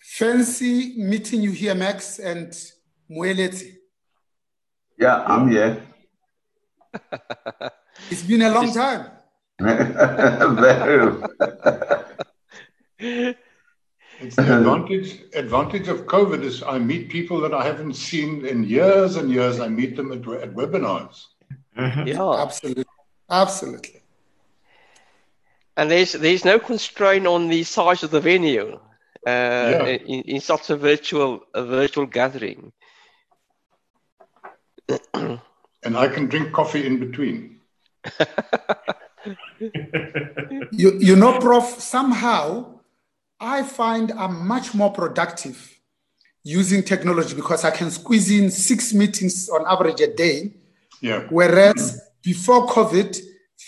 Fancy meeting you here, Max and Moeletsi. Yeah, I'm here. it's been a long time. Very. it's the advantage advantage of COVID is I meet people that I haven't seen in years and years. I meet them at, at webinars. Mm-hmm. Yeah, absolutely, absolutely. And there's there's no constraint on the size of the venue Uh, yeah. in, in such a virtual a virtual gathering. and I can drink coffee in between. you, you know, Prof, somehow I find I'm much more productive using technology because I can squeeze in six meetings on average a day. Yeah. Whereas before COVID,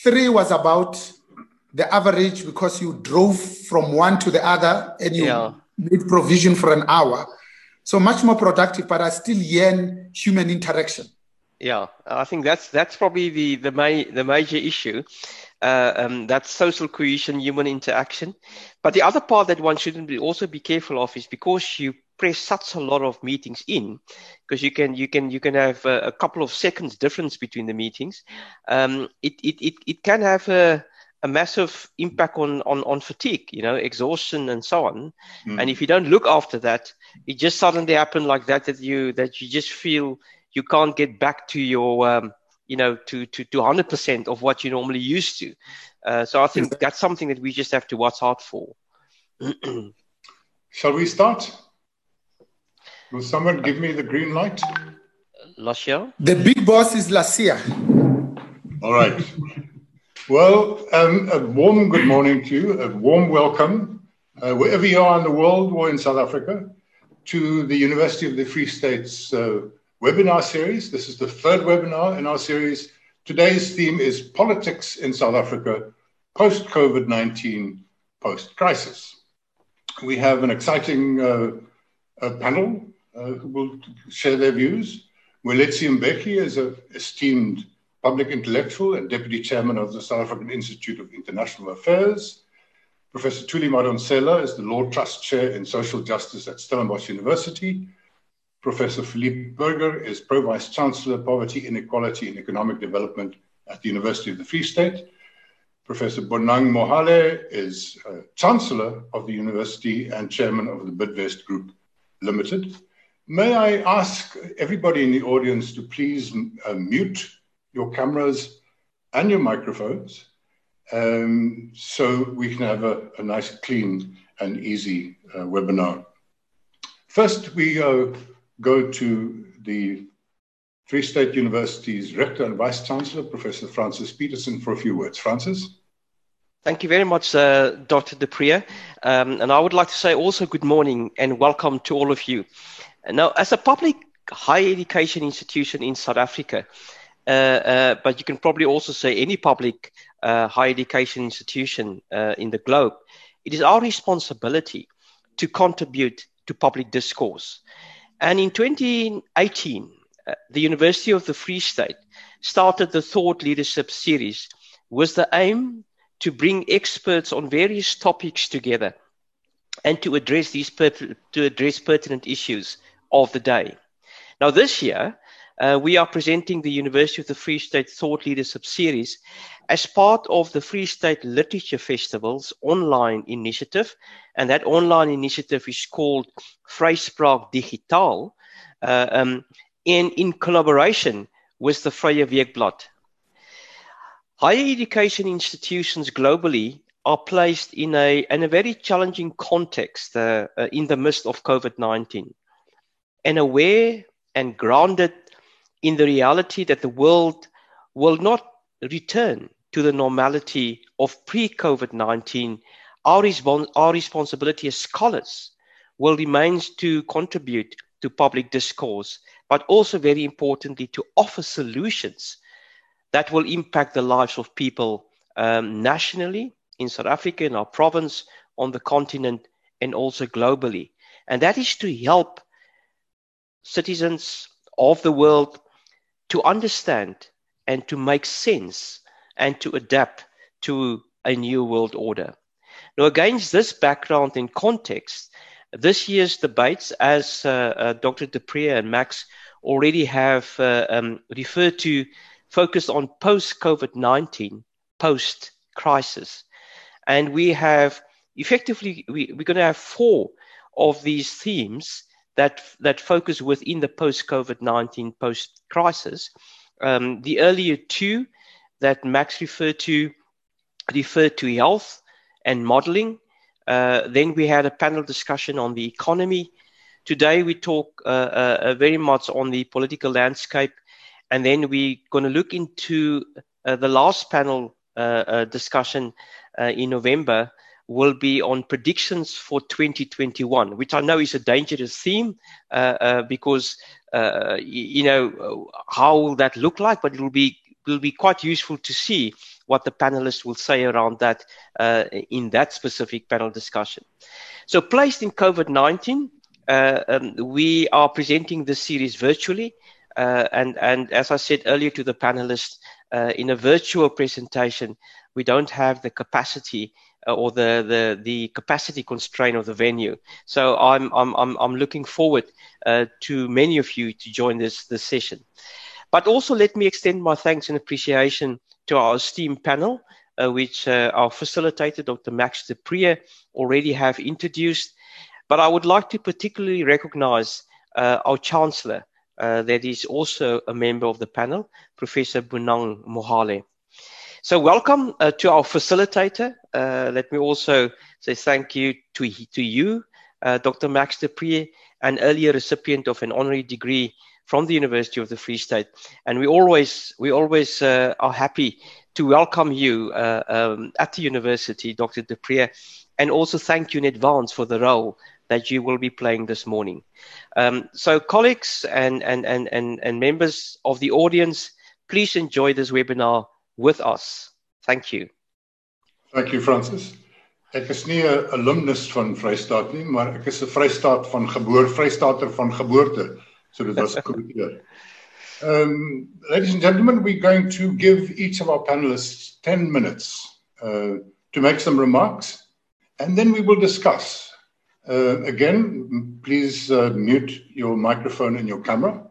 three was about the average because you drove from one to the other and you yeah. made provision for an hour. So much more productive, but I still yearn human interaction. Yeah, I think that's that's probably the the, ma- the major issue. Uh, um, that social cohesion, human interaction. But the other part that one shouldn't be also be careful of is because you press such a lot of meetings in, because you can you can you can have a, a couple of seconds difference between the meetings. Um, it, it it it can have a a massive impact on, on, on fatigue, you know, exhaustion and so on. Mm. And if you don't look after that, it just suddenly happen like that, that you, that you just feel you can't get back to your, um, you know, to, to, to 100% of what you normally used to. Uh, so I think that's something that we just have to watch out for. Shall we start? Will someone give me the green light? Lasia? The big boss is Lasia. All right. Well, um, a warm good morning to you, a warm welcome, uh, wherever you are in the world or in South Africa, to the University of the Free State's uh, webinar series. This is the third webinar in our series. Today's theme is Politics in South Africa, post COVID 19, post crisis. We have an exciting uh, panel uh, who will share their views. Moeletsi Mbeki is an esteemed public intellectual and deputy chairman of the South African Institute of International Affairs. Professor Thuli Madonsela is the Law Trust Chair in Social Justice at Stellenbosch University. Professor Philippe Burger is Pro Vice Chancellor, Poverty, Inequality, and Economic Development at the University of the Free State. Professor Bonang Mohale is uh, Chancellor of the University and Chairman of the Bidvest Group Limited. May I ask everybody in the audience to please uh, mute your cameras and your microphones um, so we can have a, a nice, clean, and easy uh, webinar. First, we uh, go to the Free State University's Rector and Vice Chancellor, Professor Francis Petersen, for a few words. Francis? Thank you very much, uh, Dr. du Preez. Um, and I would like to say also good morning and welcome to all of you. Now, as a public higher education institution in South Africa, but you can probably also say any public uh, higher education institution in the globe. It is our responsibility to contribute to public discourse. And in 2018, uh, the University of the Free State started the Thought Leadership Series with the aim to bring experts on various topics together and to address these per- to address pertinent issues of the day. Now, this year, uh, we are presenting the University of the Free State Thought Leadership Series as part of the Free State Literature Festival's online initiative. And that online initiative is called Vryspraak Digital, uh, um, in, in collaboration with the Vrye Weekblad. Higher education institutions globally are placed in a, in a very challenging context uh, uh, in the midst of COVID 19. And aware and grounded in the reality that the world will not return to the normality of pre COVID 19, our, respons- our responsibility as scholars will remain to contribute to public discourse, but also very importantly to offer solutions that will impact the lives of people um, nationally in South Africa, in our province, on the continent, and also globally. And that is to help citizens of the world to understand and to make sense and to adapt to a new world order. Now, against this background and context, this year's debates, as uh, uh, Dr. and Max already have uh, um, referred to, focus on post COVID 19, post crisis. And we have effectively, we, we're going to have four of these themes that that focus within the post COVID nineteen post crisis. Um, the earlier two that Max referred to referred to health and modeling. Uh, then we had a panel discussion on the economy. Today we talk uh, uh, uh very much on the political landscape, and then we're going to look into uh, the last panel uh, discussion in November will be on predictions for 2021, which I know is a dangerous theme uh, uh, because uh, you know how will that look like, but it will be will be quite useful to see what the panelists will say around that uh, in that specific panel discussion. So, placed in COVID 19, uh, um, we are presenting this series virtually. Uh, and, and as I said earlier to the panelists, in a virtual presentation, we don't have the capacity or the, the, the capacity constraint of the venue. So I'm, I'm, I'm, I'm looking forward uh, to many of you to join this, this session. But also let me extend my thanks and appreciation to our esteemed panel, uh, which uh, our facilitator, Dr. Max de already have introduced. But I would like to particularly recognize uh, our Chancellor, uh, that is also a member of the panel, Professor Bonang Mohale. So welcome uh, to our facilitator. Uh, let me also say thank you to, to you, uh, Dr. Max du Preez, an earlier recipient of an honorary degree from the University of the Free State. And we always, we always uh, are happy to welcome you uh, um, at the university, Dr. du Preez, and also thank you in advance for the role that you will be playing this morning. Um, so, colleagues and, and, and, and, and members of the audience, please enjoy this webinar with us. Thank you. Thank you, Francis. Ek is nie 'n alumnus van Vrystaat nie, maar ek is 'n Vrystaat van geboorte, Vrystaater van geboorte. So dit was goed. Um, ladies and gentlemen, we're going to give each of our panelists 10 minutes uh, to make some remarks, and then we will discuss. Uh, again, please uh, mute your microphone and your camera.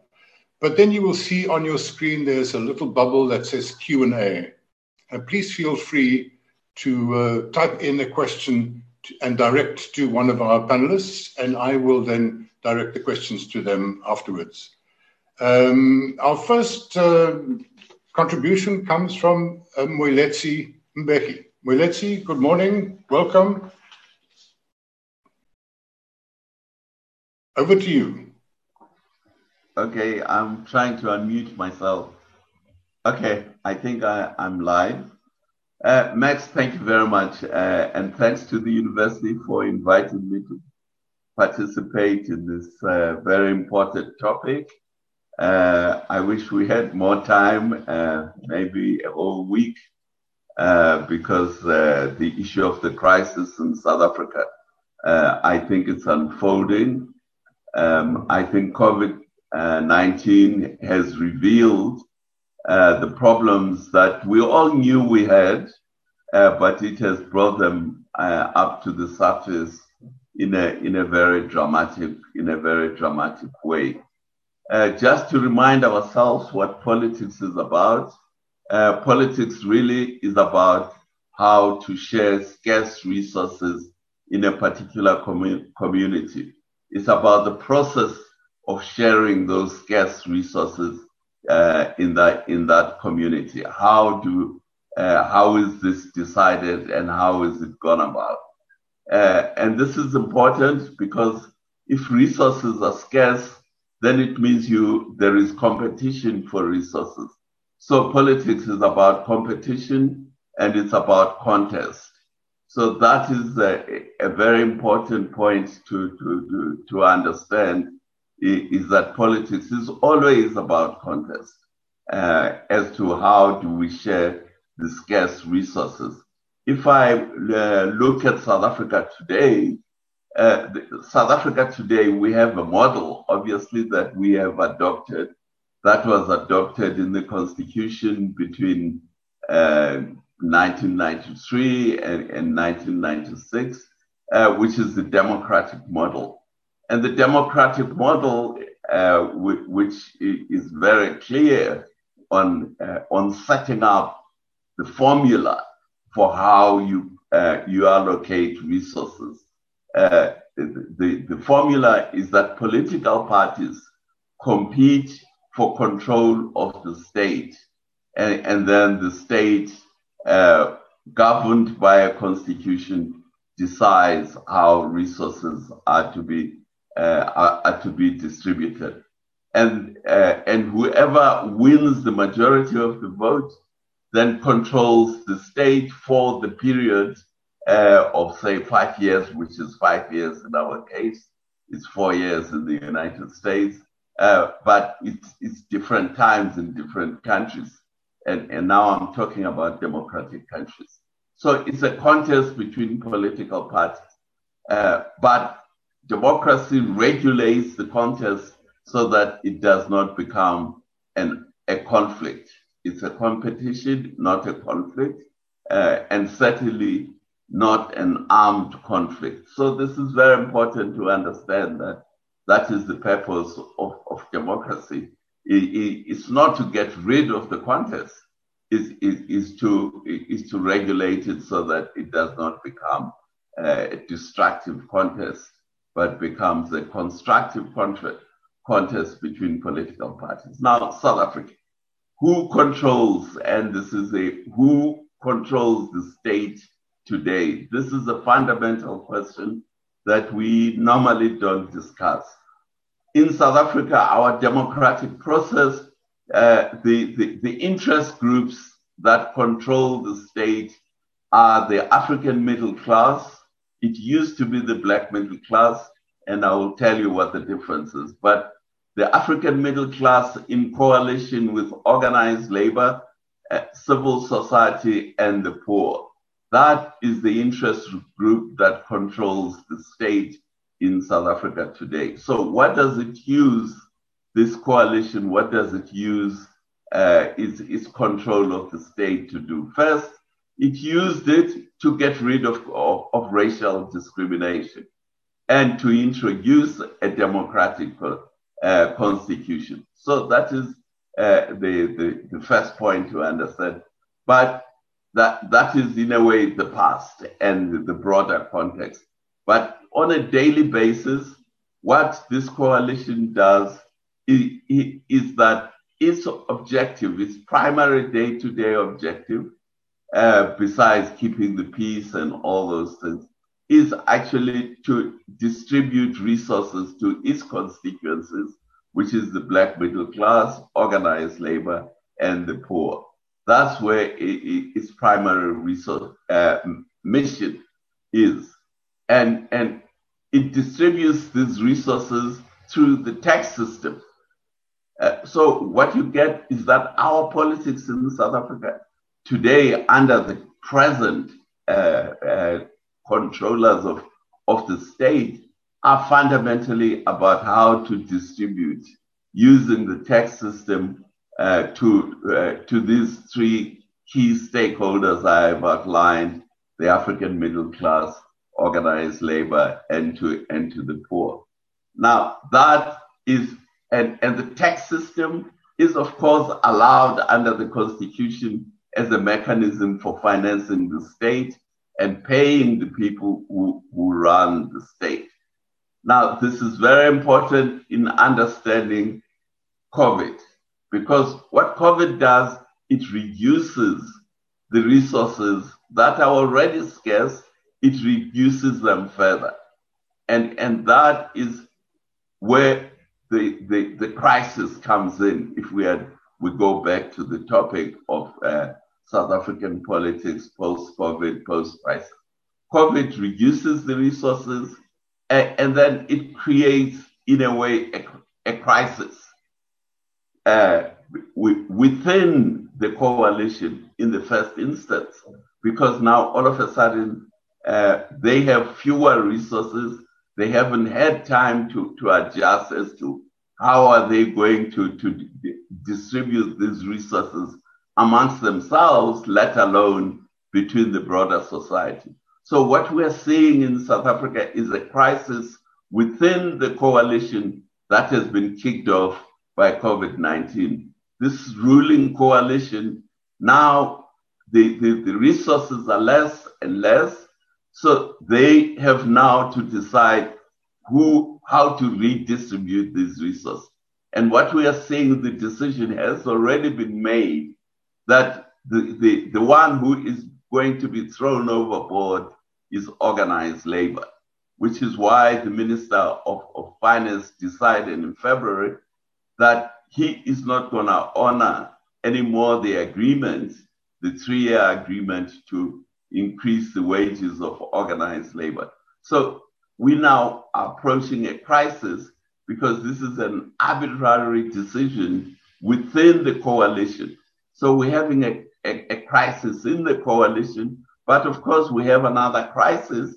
But then you will see on your screen there's a little bubble that says Q&A. And please feel free to uh, type in a question and direct to one of our panelists, and I will then direct the questions to them afterwards. Um, our first uh, contribution comes from uh, Moeletsi Mbeki. Moeletsi, good morning, welcome. Over to you. Okay, I'm trying to unmute myself. Okay, I think I, am live. Uh, Max, thank you very much. Uh, and thanks to the university for inviting me to participate in this uh, very important topic. Uh, I wish we had more time, uh, maybe a whole week, uh, because the issue of the crisis in South Africa, I think it's unfolding. Um, I think COVID 19 has revealed uh, the problems that we all knew we had, uh, but it has brought them uh, up to the surface in a in a very dramatic in a very dramatic way. Uh, just to remind ourselves what politics is about, uh, politics really is about how to share scarce resources in a particular commu- community. It's about the process of sharing those scarce resources uh, in that in that community. How do uh, how is this decided and how is it gone about? Uh, and this is important because if resources are scarce, then it means you there is competition for resources. So politics is about competition and it's about contest. So that is a, a very important point to, to, to, to understand is that politics is always about contest uh, as to how do we share the scarce resources. If I uh, look at South Africa today, uh, South Africa today, we have a model, obviously, that we have adopted. That was adopted in the constitution between 1993 uh, and, and 1996, uh, which is the democratic model. And the democratic model, uh, which is very clear on, uh, on setting up the formula for how you, uh, you allocate resources. Uh, the, the formula is that political parties compete for control of the state, and, and then the state, uh, governed by a constitution, decides how resources are to be are, are, to be distributed. And, uh, and whoever wins the majority of the vote then controls the state for the period uh, of, say, five years, which is five years in our case. It's four years in the United States. Uh, but it's, it's different times in different countries. And, and now I'm talking about democratic countries. So it's a contest between political parties. Uh, but democracy regulates the contest so that it does not become an, a conflict. It's a competition, not a conflict, uh, and certainly not an armed conflict. So this is very important to understand that that is the purpose of, of democracy. It, it, it's not to get rid of the contest, is, is, is, to, is to regulate it so that it does not become a destructive contest, but becomes a constructive contest between political parties. Now, South Africa, who controls, and this is a who controls the state today? This is a fundamental question that we normally don't discuss. In South Africa, our democratic process, uh, the, the, the interest groups that control the state are the African middle class. It used to be the black middle class, and I will tell you what the difference is. But the African middle class, in coalition with organized labor, uh, civil society, and the poor, that is the interest group that controls the state in South Africa today. So, what does it use? This coalition, what does it use uh, its, its control of the state to do? First, it used it to get rid of, of, of racial discrimination and to introduce a democratic uh, constitution. So that is uh, the, the, the first point to understand. But that that is in a way the past and the broader context. But on a daily basis, what this coalition does is, is that its objective, its primary day-to-day objective, uh, besides keeping the peace and all those things, is actually to distribute resources to its constituencies, which is the black middle class, organized labor, and the poor. That's where it, it, its primary resource uh, mission is, and and it distributes these resources through the tax system. Uh, so what you get is that our politics in South Africa today, under the present uh, uh controllers of of the state, are fundamentally about how to distribute using the tax system uh, to, uh, to these three key stakeholders I have outlined, the African middle class, organized labor, and to, and to the poor. Now, that is, and, and the tax system is, of course, allowed under the Constitution as a mechanism for financing the state and paying the people who, who run the state. Now, this is very important in understanding COVID. Because what COVID does, it reduces the resources that are already scarce, it reduces them further. And, and that is where the, the, the crisis comes in. If we had, we go back to the topic of uh, South African politics post COVID, post crisis. COVID reduces the resources and, and, then it creates, in a way, a, a crisis uh, within the coalition in the first instance, because now all of a sudden uh, they have fewer resources. They haven't had time to, to adjust as to how are they going to, to distribute these resources amongst themselves, let alone between the broader society. So what we're seeing in South Africa is a crisis within the coalition that has been kicked off by COVID 19. This ruling coalition, now the, the, the resources are less and less. So they have now to decide who, how to redistribute these resources. And what we are seeing, the decision has already been made that the, the, the one who is going to be thrown overboard is organized labor, which is why the Minister of, of Finance decided in February that he is not going to honor anymore the agreement, the three year agreement to increase the wages of organized labor. So we now are approaching a crisis because this is an arbitrary decision within the coalition. So we're having a, a, a crisis in the coalition, but of course we have another crisis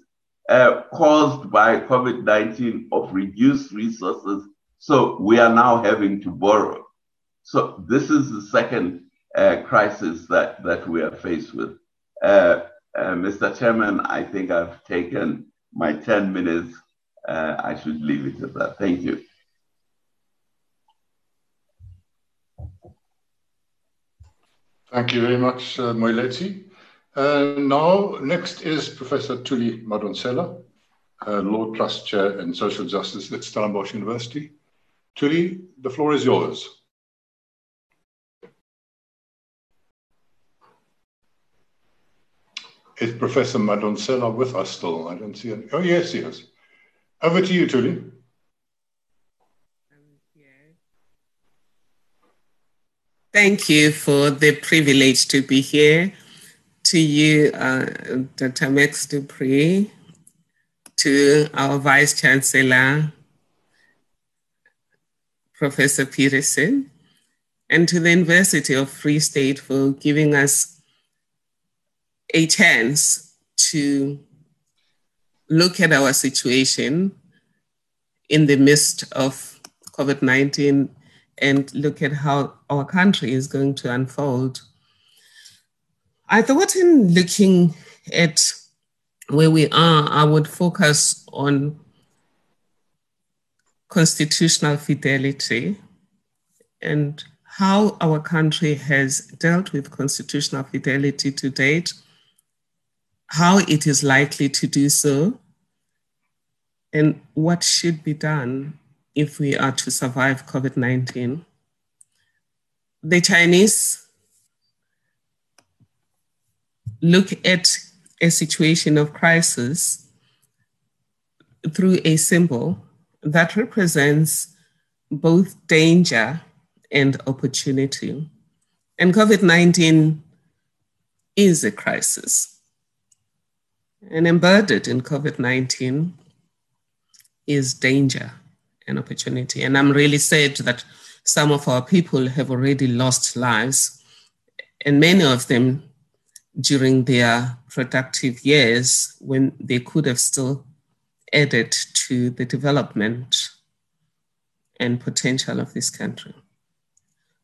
uh, caused by COVID 19 of reduced resources So we are now having to borrow. So this is the second uh, crisis that, that we are faced with. Uh, uh, Mr. Chairman, I think I've taken my 10 minutes. Uh, I should leave it at that. Thank you. Thank you very much, uh, Moeletsi. Uh, now, next is Professor Thuli Madonsela, uh, Law Trust Chair and Social Justice at Stellenbosch University. Tuli, the floor is yours. Is Professor Madonsela with us still? I don't see it. Oh, yes, yes. Over to you, Thuli. Thank you for the privilege to be here. To you, uh, Dr. Max du Preez, to our Vice Chancellor, Professor Petersen, and to the University of Free State for giving us a chance to look at our situation in the midst of COVID 19 and look at how our country is going to unfold. I thought in looking at where we are, I would focus on constitutional fidelity and how our country has dealt with constitutional fidelity to date, how it is likely to do so, and what should be done if we are to survive COVID 19. The Chinese look at a situation of crisis through a symbol that represents both danger and opportunity. And COVID 19 is a crisis. And embedded in COVID 19 is danger an opportunity. And I'm really sad that some of our people have already lost lives, and many of them during their productive years when they could have still added to the development and potential of this country.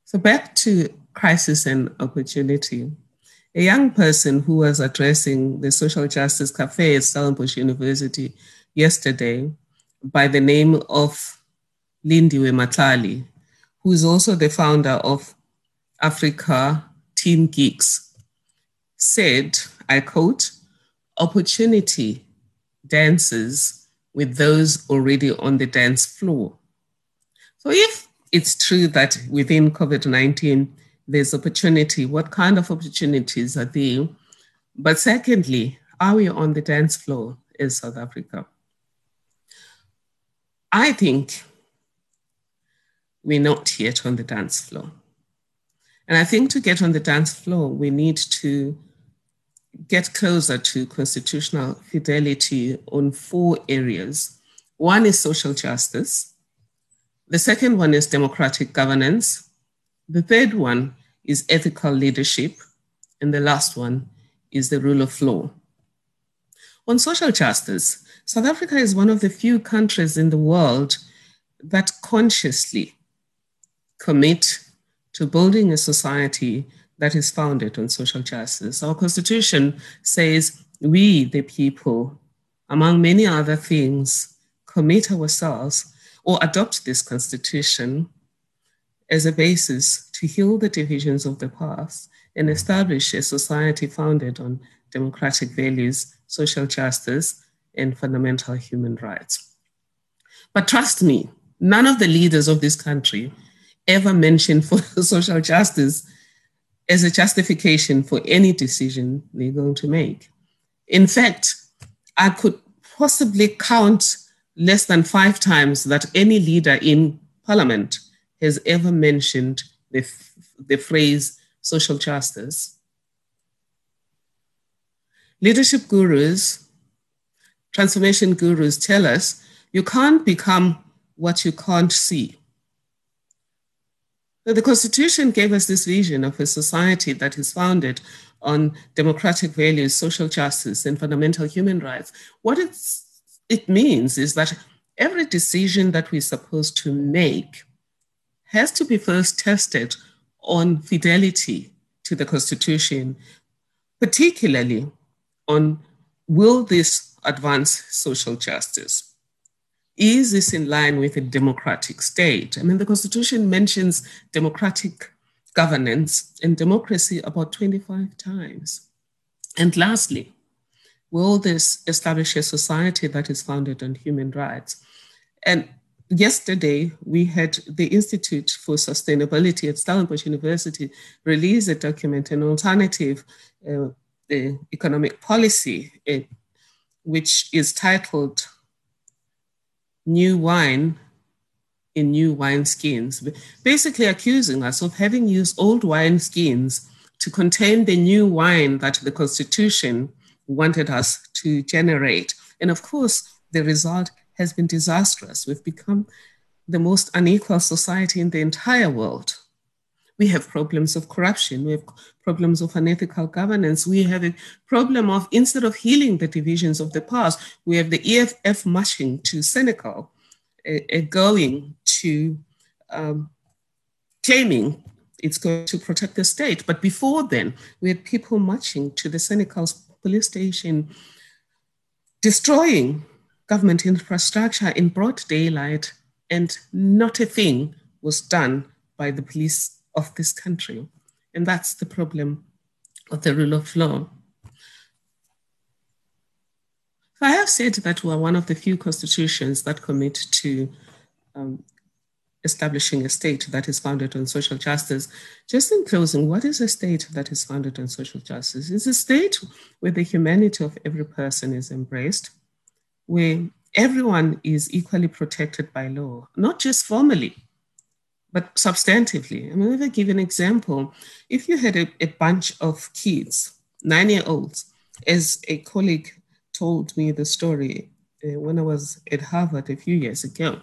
So, back to crisis and opportunity. A young person who was addressing the Social Justice Cafe at Stellenbosch University yesterday by the name of Lindiwe Matlali, who is also the founder of Africa Teen Geeks, said, I quote, opportunity dances with those already on the dance floor. So if it's true that within COVID 19, there's opportunity, what kind of opportunities are there? But secondly, are we on the dance floor in South Africa? I think we're not yet on the dance floor. And I think to get on the dance floor, we need to get closer to constitutional fidelity on four areas. One is social justice. The second one is democratic governance. The third one is ethical leadership. And the last one is the rule of law. On social justice, South Africa is one of the few countries in the world that consciously commit to building a society that is founded on social justice. Our constitution says we, the people, among many other things, commit ourselves or adopt this constitution as a basis to heal the divisions of the past and establish a society founded on democratic values, social justice, and fundamental human rights. But trust me, none of the leaders of this country ever mentioned for social justice as a justification for any decision they're going to make. In fact, I could possibly count less than five times that any leader in parliament has ever mentioned the, the phrase social justice. Leadership gurus, transformation gurus tell us you can't become what you can't see. So the Constitution gave us this vision of a society that is founded on democratic values, social justice, and fundamental human rights. What it means is that every decision that we're supposed to make has to be first tested on fidelity to the Constitution, particularly on will this advance social justice? Is this in line with a democratic state? I mean, the Constitution mentions democratic governance and democracy about 25 times. And lastly, will this establish a society that is founded on human rights? And yesterday, we had the Institute for Sustainability at Stellenbosch University release a document, an alternative uh, economic policy, uh, which is titled New Wine in New Wine Skins, basically accusing us of having used old wine skins to contain the new wine that the Constitution wanted us to generate. And of course, the result has been disastrous. We've become the most unequal society in the entire world. We have problems of corruption, we have problems of unethical governance, we have a problem of instead of healing the divisions of the past, we have the EFF marching to Senekal, uh, uh, going to um, claiming it's going to protect the state. But before then, we had people marching to the Senekal police station, destroying government infrastructure in broad daylight, and not a thing was done by the police of this country. And that's the problem of the rule of law. So I have said that we're one of the few constitutions that commit to um, establishing a state that is founded on social justice. Just in closing, what is a state that is founded on social justice? It's a state where the humanity of every person is embraced, where everyone is equally protected by law, not just formally, but substantively. I mean, if I give an example, if you had a, a bunch of kids, nine year olds, as a colleague told me the story uh, when I was at Harvard a few years ago,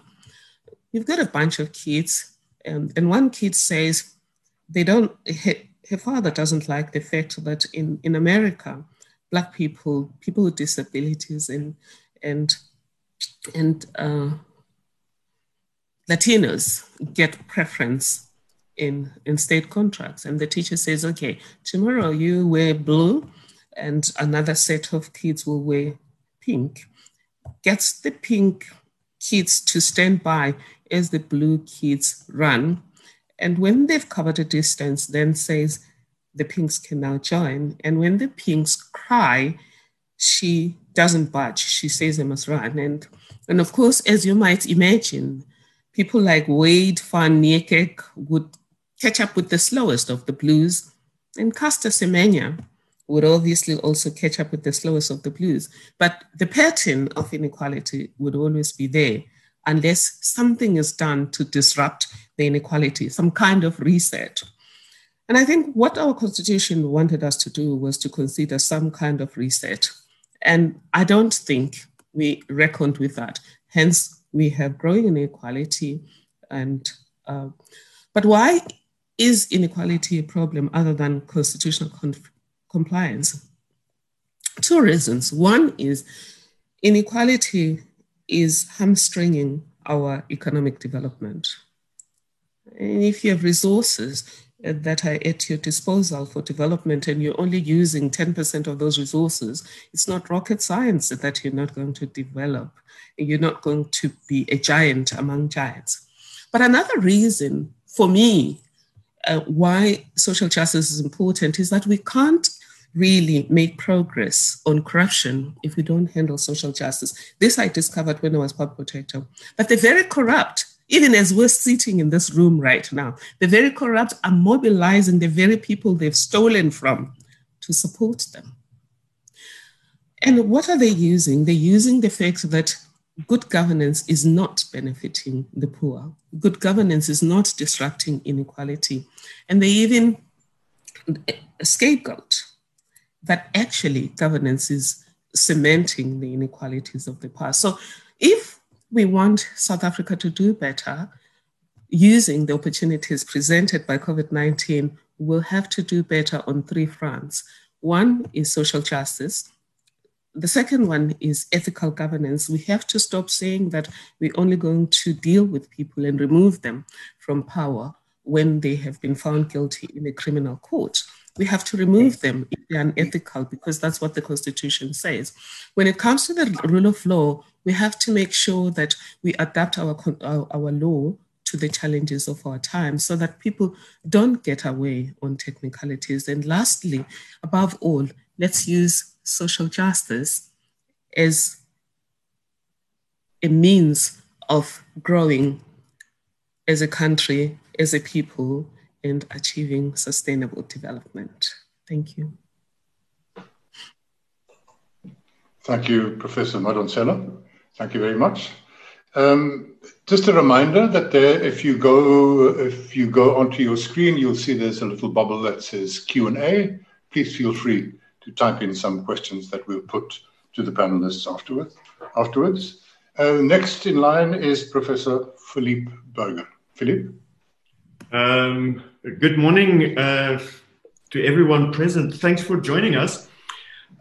you've got a bunch of kids, um, and one kid says they don't, her, her father doesn't like the fact that in, in America, Black people, people with disabilities, and, and and uh, Latinos get preference in, in state contracts. And the teacher says, okay, tomorrow you wear blue and another set of kids will wear pink. Gets the pink kids to stand by as the blue kids run. And when they've covered a distance, then says the pinks can now join. And when the pinks cry, she doesn't budge. She says they must run. And, and of course, as you might imagine, people like Wayde van Niekerk would catch up with the slowest of the blues, and Caster Semenya would obviously also catch up with the slowest of the blues. But the pattern of inequality would always be there unless something is done to disrupt the inequality, some kind of reset. And I think what our constitution wanted us to do was to consider some kind of reset and I don't think we reckoned with that. Hence, we have growing inequality. And uh, but why is inequality a problem other than constitutional compliance? Two reasons. One is inequality is hamstringing our economic development. And if you have resources, that are at your disposal for development and you're only using 10% of those resources, it's not rocket science that you're not going to develop. You're not going to be a giant among giants. But another reason for me uh, why social justice is important is that we can't really make progress on corruption if we don't handle social justice. This I discovered when I was public protector. But the very corrupt even as we're sitting in this room right now, the very corrupt are mobilizing the very people they've stolen from to support them. And what are they using? They're using the fact that good governance is not benefiting the poor. Good governance is not disrupting inequality. And they even eh, scapegoat that actually governance is cementing the inequalities of the past. So if we want South Africa to do better using the opportunities presented by COVID 19. We'll have to do better on three fronts. One is social justice, the second one is ethical governance. We have to stop saying that we're only going to deal with people and remove them from power when they have been found guilty in a criminal court. We have to remove them if they're unethical because that's what the Constitution says. When it comes to the rule of law, we have to make sure that we adapt our, our, our law to the challenges of our time so that people don't get away on technicalities. And lastly, above all, let's use social justice as a means of growing as a country, as a people, and achieving sustainable development. Thank you. Thank you, Professor Madonsela. Thank you very much. Um, just a reminder that there, if you go if you go onto your screen, you'll see there's a little bubble that says Q and A. Please feel free to type in some questions that we'll put to the panelists afterwards. Afterwards, uh, next in line is Professor Philippe Burger. Philippe. Um, good morning uh, to everyone present. Thanks for joining us.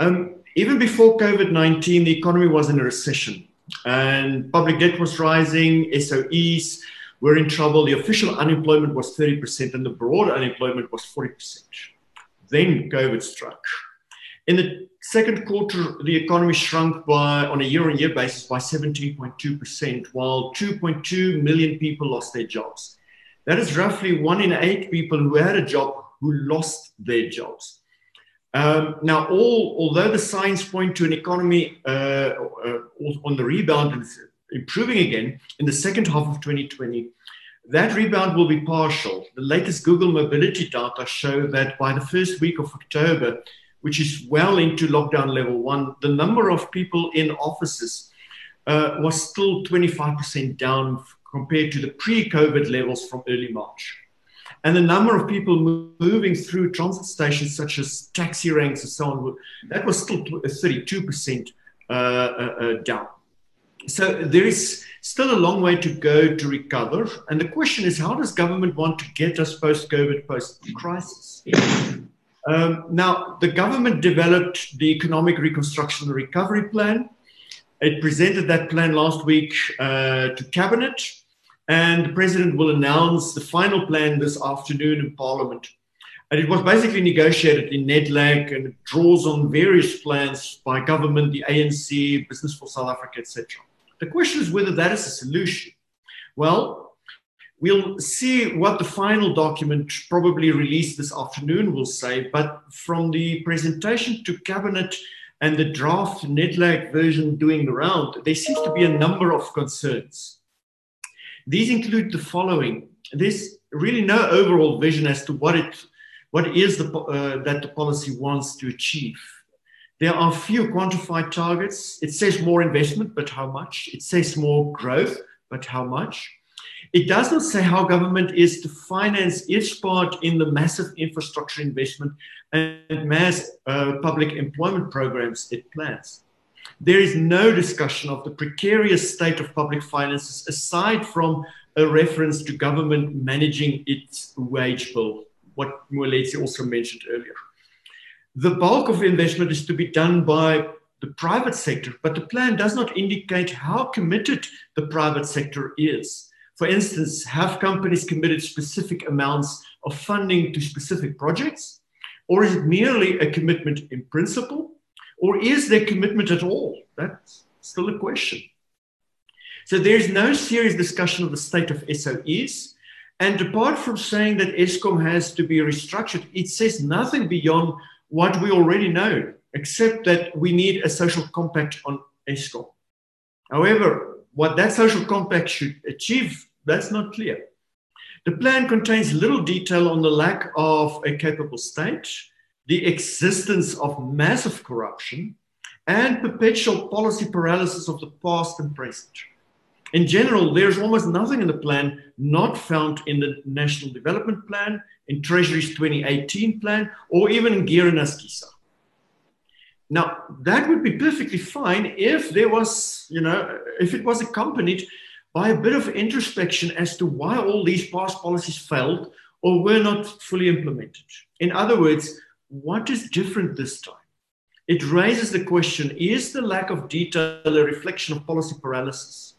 Um, even before COVID 19, the economy was in a recession and public debt was rising, SOEs were in trouble. The official unemployment was 30%, and the broad unemployment was 40%. Then COVID struck. In the second quarter, the economy shrunk by, on a year on year basis, by 17.2%, while 2.2 million people lost their jobs. That is roughly one in eight people who had a job who lost their jobs. Um, now, all, although the signs point to an economy uh, uh, on the rebound and improving again in the second half of 2020, that rebound will be partial. The latest Google mobility data show that by the first week of October, which is well into lockdown level one, the number of people in offices uh, was still 25% down compared to the pre COVID levels from early March. And the number of people moving through transit stations, such as taxi ranks and so on, that was still 32% uh, uh, uh, down. So there is still a long way to go to recover. And the question is, how does government want to get us post COVID, post crisis? Um, now, the government developed the Economic Reconstruction and Recovery Plan. It presented that plan last week uh, to Cabinet. And the president will announce the final plan this afternoon in Parliament. And it was basically negotiated in NEDLAC and draws on various plans by government, the ANC, Business for South Africa, etc. The question is whether that is a solution. Well, we'll see what the final document, probably released this afternoon, will say. But from the presentation to cabinet and the draft NEDLAC version doing the round, there seems to be a number of concerns. These include the following. There's really no overall vision as to what it what is the, uh, that the policy wants to achieve. There are few quantified targets. It says more investment, but how much? It says more growth, but how much? It does not say how government is to finance its part in the massive infrastructure investment and mass uh, public employment programs it plans there is no discussion of the precarious state of public finances aside from a reference to government managing its wage bill, what Moeletsi also mentioned earlier. The bulk of investment is to be done by the private sector, but the plan does not indicate how committed the private sector is. For instance, have companies committed specific amounts of funding to specific projects? Or is it merely a commitment in principle? Or is there commitment at all? That's still a question. So there's no serious discussion of the state of SOEs. And apart from saying that Eskom has to be restructured, it says nothing beyond what we already know, except that we need a social compact on Eskom. However, what that social compact should achieve, that's not clear. The plan contains little detail on the lack of a capable state, the existence of massive corruption and perpetual policy paralysis of the past and present. In general, there's almost nothing in the plan not found in the National Development Plan, in Treasury's 2018 plan, or even in GEAR and ASGISA. Now, that would be perfectly fine if there was, you know, if it was accompanied by a bit of introspection as to why all these past policies failed or were not fully implemented. In other words, what is different this time? it raises the question is the lack of detail a reflection of policy paralysis?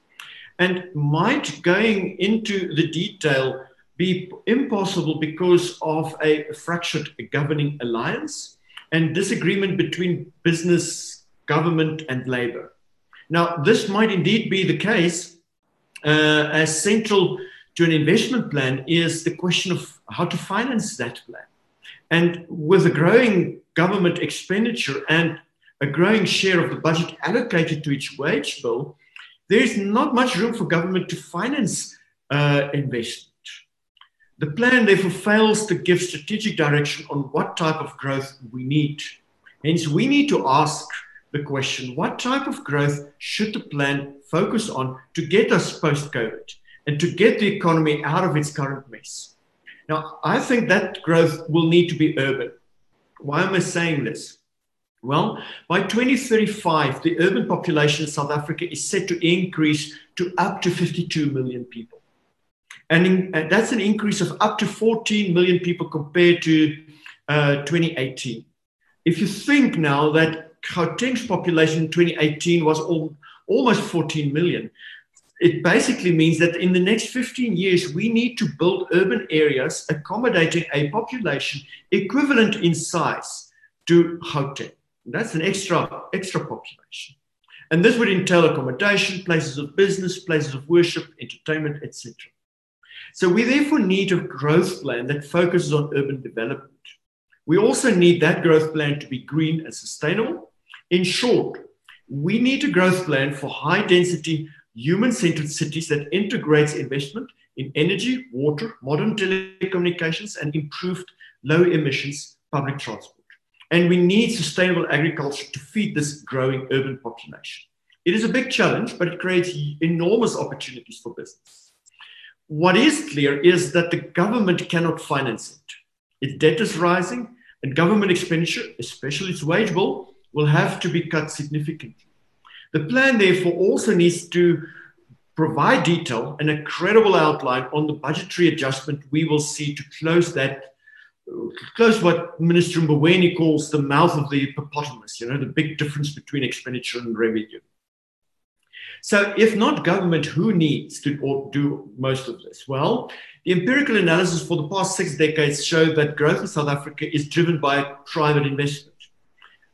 And might going into the detail be impossible because of a fractured governing alliance and disagreement between business, government, and labor? Now, this might indeed be the case, uh, as central to an investment plan is the question of how to finance that plan. And with a growing government expenditure and a growing share of the budget allocated to each wage bill, there is not much room for government to finance uh, investment. The plan, therefore, fails to give strategic direction on what type of growth we need. Hence, we need to ask the question what type of growth should the plan focus on to get us post COVID and to get the economy out of its current mess? Now, I think that growth will need to be urban. Why am I saying this? Well, by 2035, the urban population in South Africa is set to increase to up to 52 million people. And, in, and that's an increase of up to 14 million people compared to uh, 2018. If you think now that Gauteng's population in 2018 was all, almost 14 million, it basically means that in the next 15 years, we need to build urban areas accommodating a population equivalent in size to Gauteng. That's an extra, extra population. And this would entail accommodation, places of business, places of worship, entertainment, etc. So we therefore need a growth plan that focuses on urban development. We also need that growth plan to be green and sustainable. In short, we need a growth plan for high density, human centered cities that integrates investment in energy, water, modern telecommunications, and improved low emissions public transport. And we need sustainable agriculture to feed this growing urban population. It is a big challenge, but it creates enormous opportunities for business. What is clear is that the government cannot finance it. Its debt is rising, and government expenditure, especially its wage bill, will have to be cut significantly. The plan, therefore, also needs to provide detail and a credible outline on the budgetary adjustment we will see to close that, close what Minister Mboweni calls the mouth of the hippopotamus, you know, the big difference between expenditure and revenue. So, if not government, who needs to do most of this? Well, the empirical analysis for the past six decades showed that growth in South Africa is driven by private investment.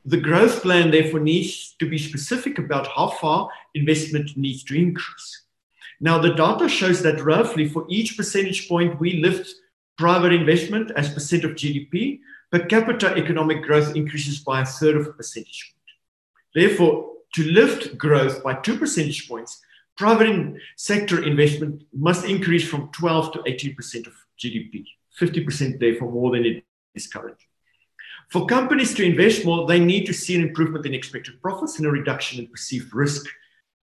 The growth plan, therefore, needs to be specific about how far investment needs to increase. Now, the data shows that roughly for each percentage point we lift private investment as percent of GDP, per capita economic growth increases by a third of a percentage point. Therefore, to lift growth by two percentage points, private sector investment must increase from 12 to 18% of GDP, 50% therefore more than it is currently. For companies to invest more, they need to see an improvement in expected profits and a reduction in perceived risk.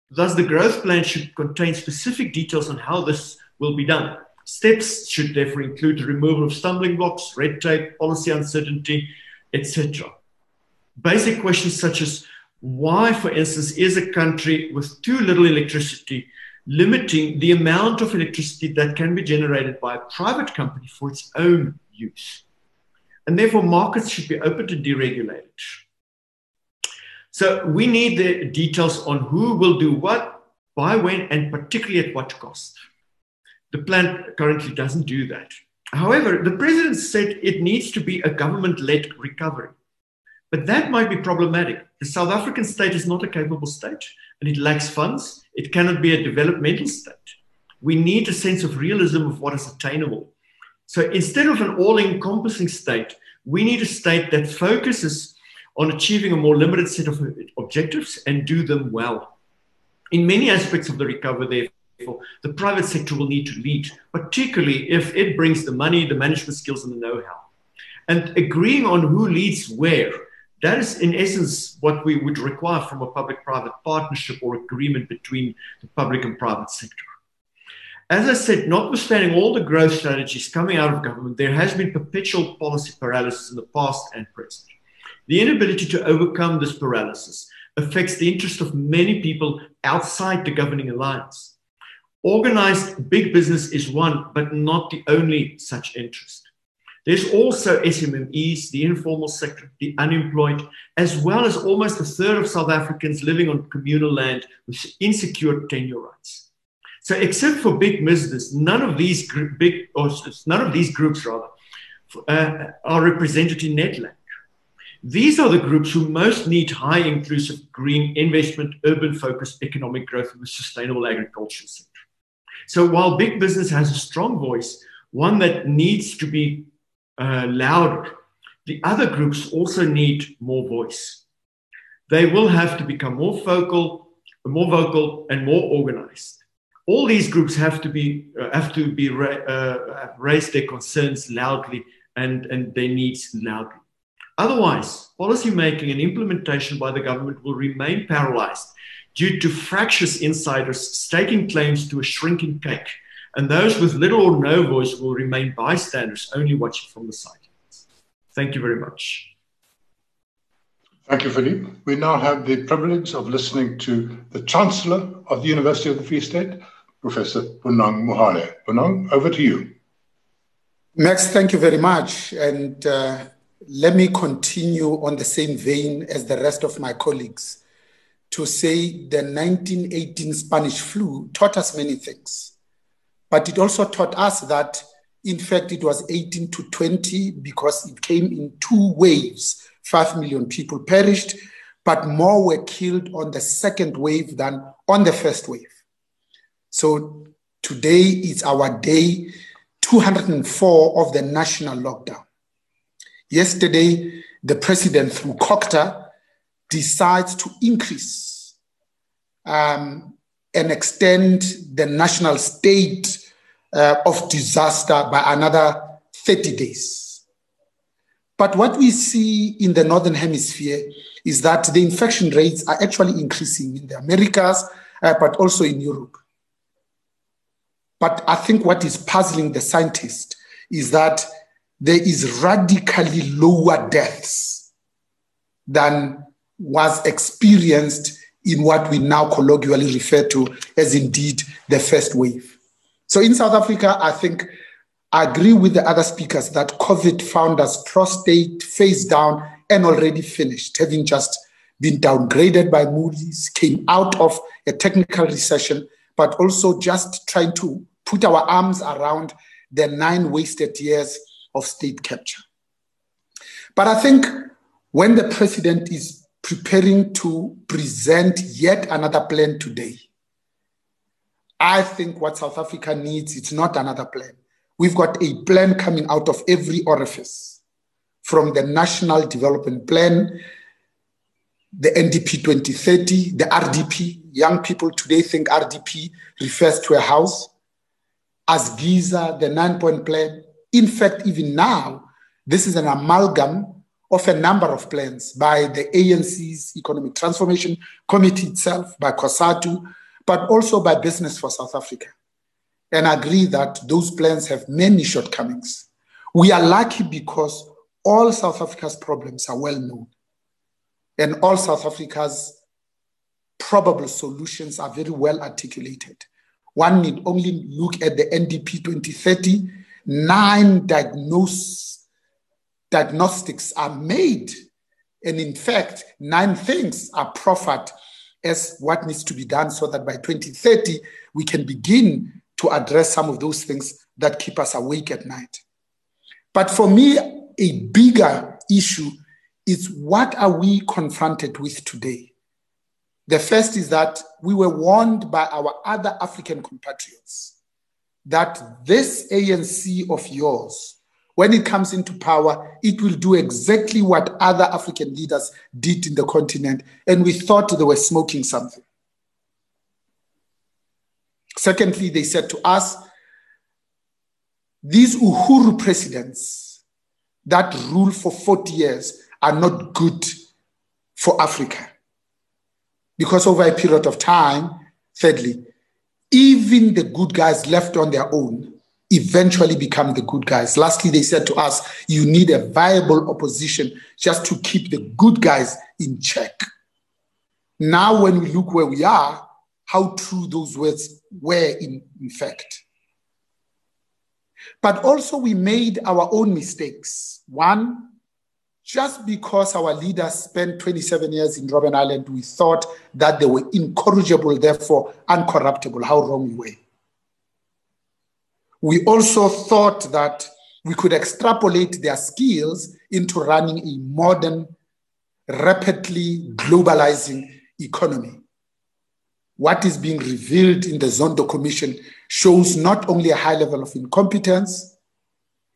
Thus, the growth plan should contain specific details on how this will be done. Steps should therefore include the removal of stumbling blocks, red tape, policy uncertainty, etc. Basic questions such as why, for instance, is a country with too little electricity limiting the amount of electricity that can be generated by a private company for its own use? And therefore, markets should be open to deregulated. So we need the details on who will do what, by when, and particularly at what cost. The plan currently doesn't do that. However, the president said it needs to be a government led recovery. But that might be problematic. The South African state is not a capable state and it lacks funds. It cannot be a developmental state. We need a sense of realism of what is attainable. So instead of an all encompassing state, we need a state that focuses on achieving a more limited set of objectives and do them well. In many aspects of the recovery, therefore, the private sector will need to lead, particularly if it brings the money, the management skills, and the know how. And agreeing on who leads where, that is in essence what we would require from a public private partnership or agreement between the public and private sector. As I said, notwithstanding all the growth strategies coming out of government, there has been perpetual policy paralysis in the past and present. The inability to overcome this paralysis affects the interest of many people outside the governing alliance. Organized big business is one, but not the only such interest. There's also SMMEs, the informal sector, the unemployed, as well as almost a third of South Africans living on communal land with insecure tenure rights. So, except for big business, none of these gr- big or none of these groups rather uh, are represented in Nedlac. These are the groups who most need high inclusive green investment, urban focused economic growth with sustainable agriculture sector. So while big business has a strong voice, one that needs to be uh, louder, the other groups also need more voice. They will have to become more vocal, more vocal, and more organized. All these groups have to be uh, have to be uh, raise their concerns loudly and, and their needs loudly. Otherwise, policy making and implementation by the government will remain paralyzed due to fractious insiders staking claims to a shrinking cake, and those with little or no voice will remain bystanders, only watching from the sidelines. Thank you very much. Thank you, Philippe. We now have the privilege of listening to the Chancellor of the University of the Free State, Professor Bonang Mohale. Bonang, over to you. Max, thank you very much. And uh, let me continue on the same vein as the rest of my colleagues to say the 1918 Spanish flu taught us many things. But it also taught us that, in fact, it was 18 to 20 because it came in two waves. Five million people perished, but more were killed on the second wave than on the first wave. So today is our day 204 of the national lockdown. Yesterday, the president, through COGTA, decides to increase um, and extend the national state uh, of disaster by another 30 days. But what we see in the Northern Hemisphere is that the infection rates are actually increasing in the Americas, uh, but also in Europe. But I think what is puzzling the scientists is that there is radically lower deaths than was experienced in what we now colloquially refer to as indeed the first wave. So in South Africa, I think agree with the other speakers that COVID found us prostate, face down, and already finished, having just been downgraded by Moody's, came out of a technical recession, but also just trying to put our arms around the nine wasted years of state capture. But I think when the president is preparing to present yet another plan today, I think what South Africa needs is not another plan. We've got a plan coming out of every orifice from the National Development Plan, the NDP 2030, the RDP. Young people today think RDP refers to a house ASGISA, the nine point plan. In fact, even now, this is an amalgam of a number of plans by the ANC's Economic Transformation Committee itself, by COSATU, but also by Business for South Africa. And agree that those plans have many shortcomings. We are lucky because all South Africa's problems are well known, and all South Africa's probable solutions are very well articulated. One need only look at the NDP 2030. Nine diagnose, diagnostics are made. And in fact, nine things are proffered as what needs to be done so that by 2030, we can begin to address some of those things that keep us awake at night. But for me, a bigger issue is what are we confronted with today? The first is that we were warned by our other African compatriots that this ANC of yours, when it comes into power, it will do exactly what other African leaders did in the continent. And we thought they were smoking something. Secondly, they said to us, these Uhuru presidents that rule for 40 years are not good for Africa because over a period of time, thirdly, even the good guys left on their own eventually become the good guys. Lastly, they said to us, you need a viable opposition just to keep the good guys in check. Now, when we look where we are, how true those words were in, in fact. But also, we made our own mistakes. One, just because our leaders spent 27 years in Robben Island, we thought that they were incorrigible, therefore uncorruptible. How wrong we were. We also thought that we could extrapolate their skills into running a modern, rapidly globalizing economy. What is being revealed in the Zondo Commission shows not only a high level of incompetence,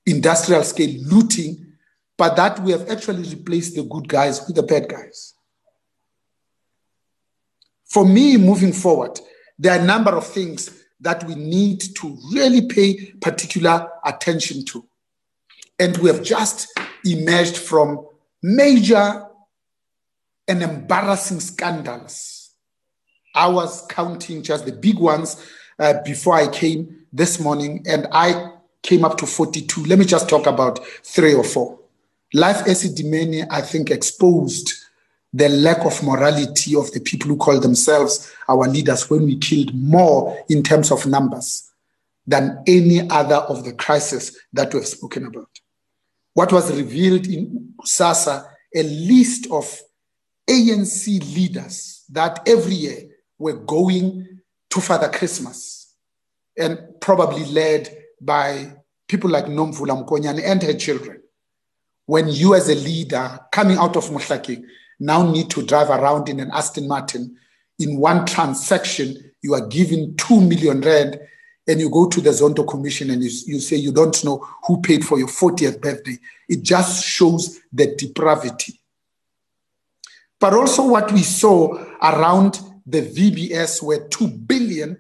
industrial scale looting, but that we have actually replaced the good guys with the bad guys. For me, moving forward, there are a number of things that we need to really pay particular attention to. And we have just emerged from major and embarrassing scandals. I was counting just the big ones uh, before I came this morning, and I came up to 42. Let me just talk about three or four. Life Esidimeni, I think, exposed the lack of morality of the people who call themselves our leaders when we killed more in terms of numbers than any other of the crises that we've spoken about. What was revealed in SASSA, a list of ANC leaders that every year were going to Father Christmas and probably led by people like Nomvula Mokonyane and her children. When you as a leader coming out of Mohlakeng now need to drive around in an Aston Martin. In one transaction, you are given 2 million rand and you go to the Zondo Commission and you, you say you don't know who paid for your 40th birthday. It just shows the depravity. But also what we saw around the VBS where 2 billion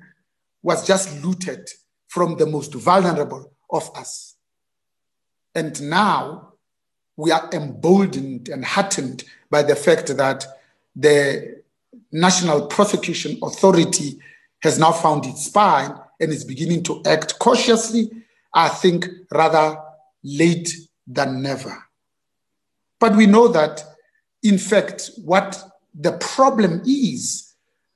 was just looted from the most vulnerable of us. And now we are emboldened and heartened by the fact that the National Prosecution Authority has now found its spine and is beginning to act cautiously, I think rather late than never. But we know that, in fact, what the problem is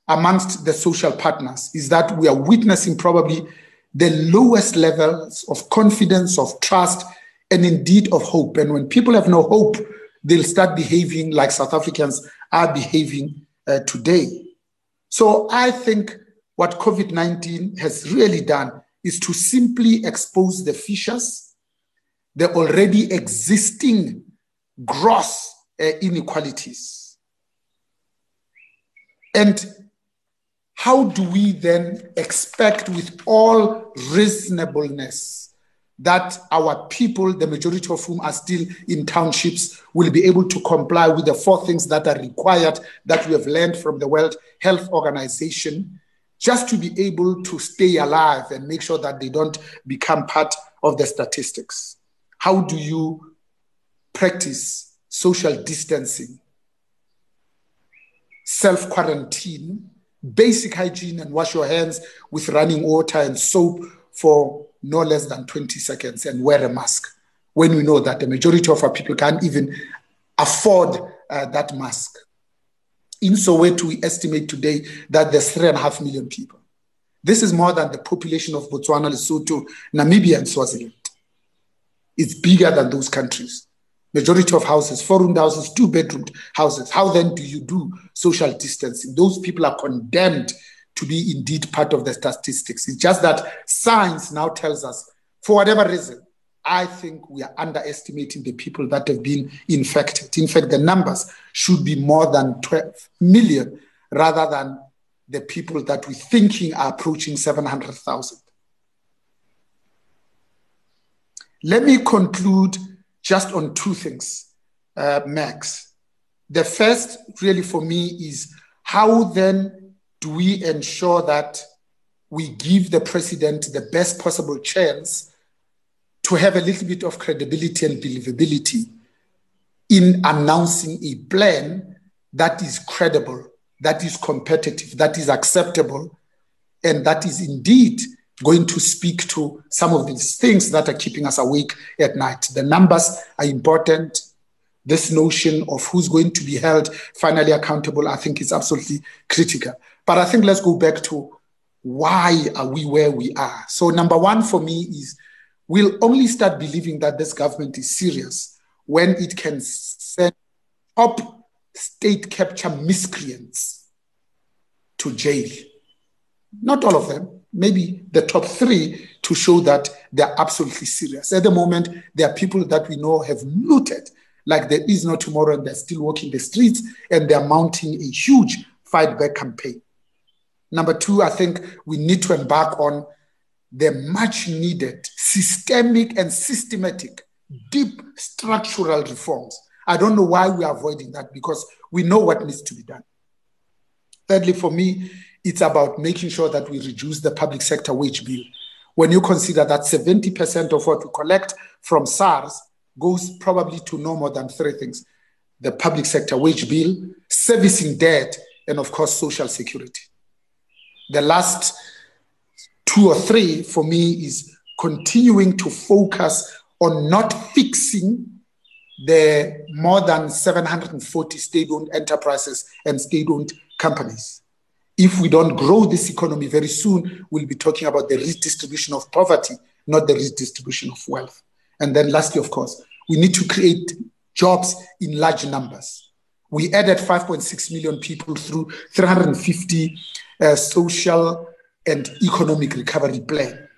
amongst the social partners is that we are witnessing probably the lowest levels of confidence, of trust, and indeed of hope. And when people have no hope, they'll start behaving like South Africans are behaving uh, today. So I think what COVID 19 has really done is to simply expose the fissures, the already existing gross uh, inequalities. And how do we then expect, with all reasonableness, that our people, the majority of whom are still in townships, will be able to comply with the four things that are required that we have learned from the World Health Organization, just to be able to stay alive and make sure that they don't become part of the statistics. How do you practice social distancing, self quarantine, basic hygiene, and wash your hands with running water and soap for no less than 20 seconds and wear a mask when we know that the majority of our people can't even afford uh, that mask. In so Soweto, we estimate today that there's three and a half million people. This is more than the population of Botswana, Lesotho, Namibia, and Swaziland. It's bigger than those countries. Majority of houses, four-room houses, two-bedroom houses. How then do you do social distancing? Those people are condemned to be indeed part of the statistics. It's just that science now tells us, for whatever reason, I think we are underestimating the people that have been infected. In fact, the numbers should be more than 12 million rather than the people that we're thinking are approaching 700,000. Let me conclude just on two things, uh, Max. The first, really, for me, is how then do we ensure that we give the president the best possible chance to have a little bit of credibility and believability in announcing a plan that is credible, that is competitive, that is acceptable, and that is indeed going to speak to some of these things that are keeping us awake at night. The numbers are important. This notion of who's going to be held finally accountable, I think, is absolutely critical. But I think let's go back to why are we where we are. So number one for me is We'll only start believing that this government is serious when it can send top state capture miscreants to jail. Not all of them, maybe the top three to show that they're absolutely serious. At the moment, there are people that we know have looted like there is no tomorrow and they're still walking the streets and they're mounting a huge fight back campaign. Number two, I think we need to embark on the much needed systemic and systematic deep structural reforms. I don't know why we are avoiding that because we know what needs to be done. Thirdly, for me, it's about making sure that we reduce the public sector wage bill. When you consider that 70% of what we collect from SARS goes probably to no more than three things the public sector wage bill, servicing debt, and of course, social security. The last two or three for me is continuing to focus on not fixing the more than 740 state owned enterprises and state owned companies. If we don't grow this economy very soon, we'll be talking about the redistribution of poverty, not the redistribution of wealth. And then, lastly, of course, we need to create jobs in large numbers. We added 5.6 million people through 350 uh, social and economic recovery plan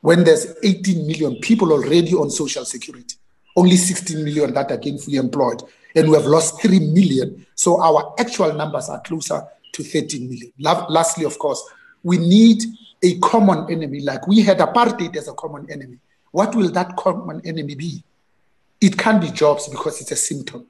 when there's 18 million people already on social security, only 16 million that are gainfully employed, and we have lost 3 million. So our actual numbers are closer to 13 million. Lastly, of course, we need a common enemy, like we had apartheid as a common enemy. What will that common enemy be? It can't be jobs because it's a symptom.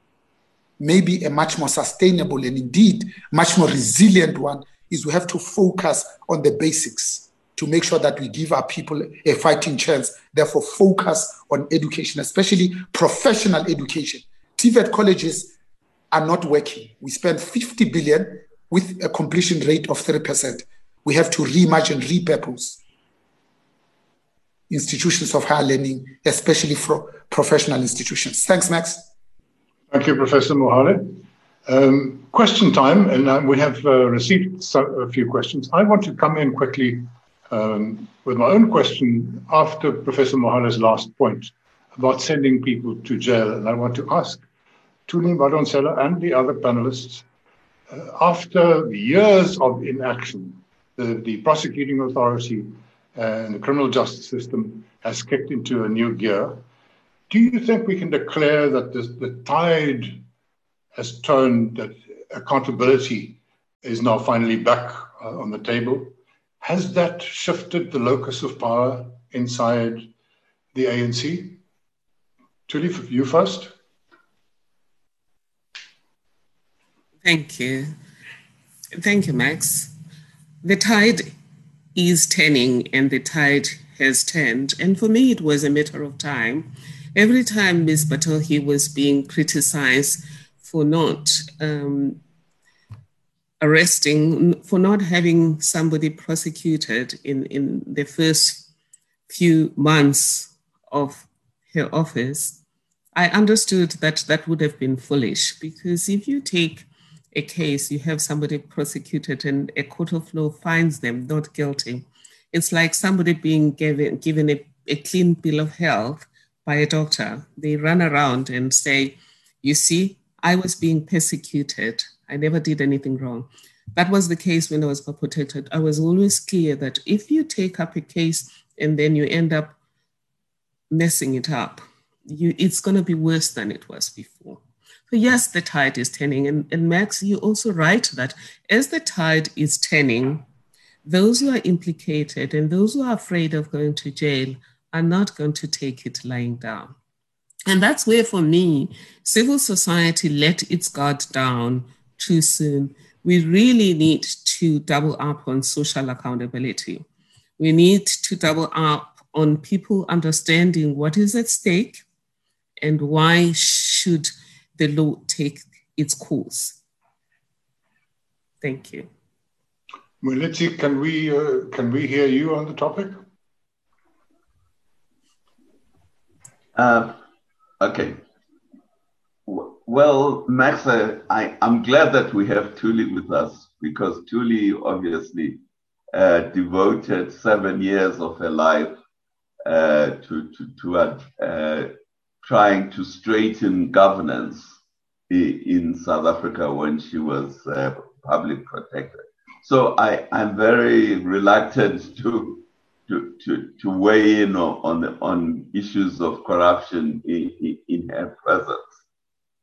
Maybe a much more sustainable and indeed much more resilient one is we have to focus on the basics to make sure that we give our people a fighting chance. Therefore, focus on education, especially professional education. TVET colleges are not working. We spend 50 billion with a completion rate of 3%. We have to reimagine, repurpose institutions of higher learning, especially for professional institutions. Thanks, Max. Thank you, Professor Mohale. Um, question time, and uh, we have uh, received a few questions. I want to come in quickly um, with my own question after Professor Mohale's last point about sending people to jail. And I want to ask Thuli Madonsela and the other panelists, after years of inaction, the, the prosecuting authority and the criminal justice system has kicked into a new gear. Do you think we can declare that this, the tide has turned, that accountability is now finally back uh, on the table? Has that shifted the locus of power inside the ANC? Thuli, you first. Thank you. Thank you, Max. The tide is turning and the tide has turned. And for me, it was a matter of time. Every time Ms. Batohi was being criticized for not um, arresting, for not having somebody prosecuted in, in the first few months of her office, I understood that that would have been foolish because if you take a case, you have somebody prosecuted and a court of law finds them not guilty, it's like somebody being given, given a, a clean bill of health by a doctor. They run around and say, You see, I was being persecuted. I never did anything wrong. That was the case when I was protected. I was always clear that if you take up a case and then you end up messing it up, you, it's going to be worse than it was before. So yes, the tide is turning. And, and Max, you also write that as the tide is turning, those who are implicated and those who are afraid of going to jail are not going to take it lying down. And that's where, for me, civil society let its guard down too soon. We really need to double up on social accountability. We need to double up on people understanding what is at stake and why should the law take its course. Thank you. Moeletsi, can we uh, can we hear you on the topic? Uh, okay. Well, Max, uh, I, I'm glad that we have Thuli with us because Thuli obviously uh, devoted seven years of her life uh, to, to, to uh, trying to straighten governance in South Africa when she was uh, public protector. So I, I'm very reluctant to to, to, to weigh in on, the on issues of corruption in, in her presence.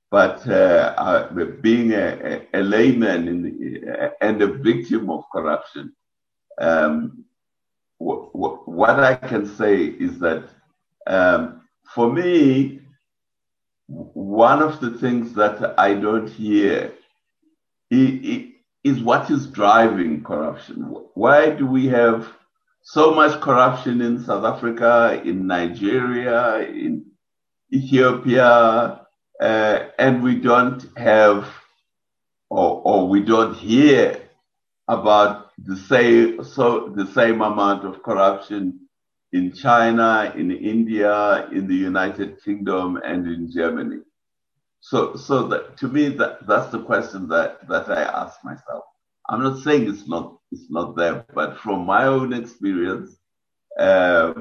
But uh, uh, being a, a, layman the, and a victim of corruption, um, w- w- what I can say is that um, for me, one of the things that I don't hear is what is driving corruption. Why do we have so much corruption in South Africa, in Nigeria, in Ethiopia, uh, and we don't have or, or we don't hear about the same so the same amount of corruption in China, in India, in the United Kingdom, and in Germany. So, so that, to me, that, that's the question that, that I ask myself. I'm not saying it's not it's not there, but from my own experience, uh,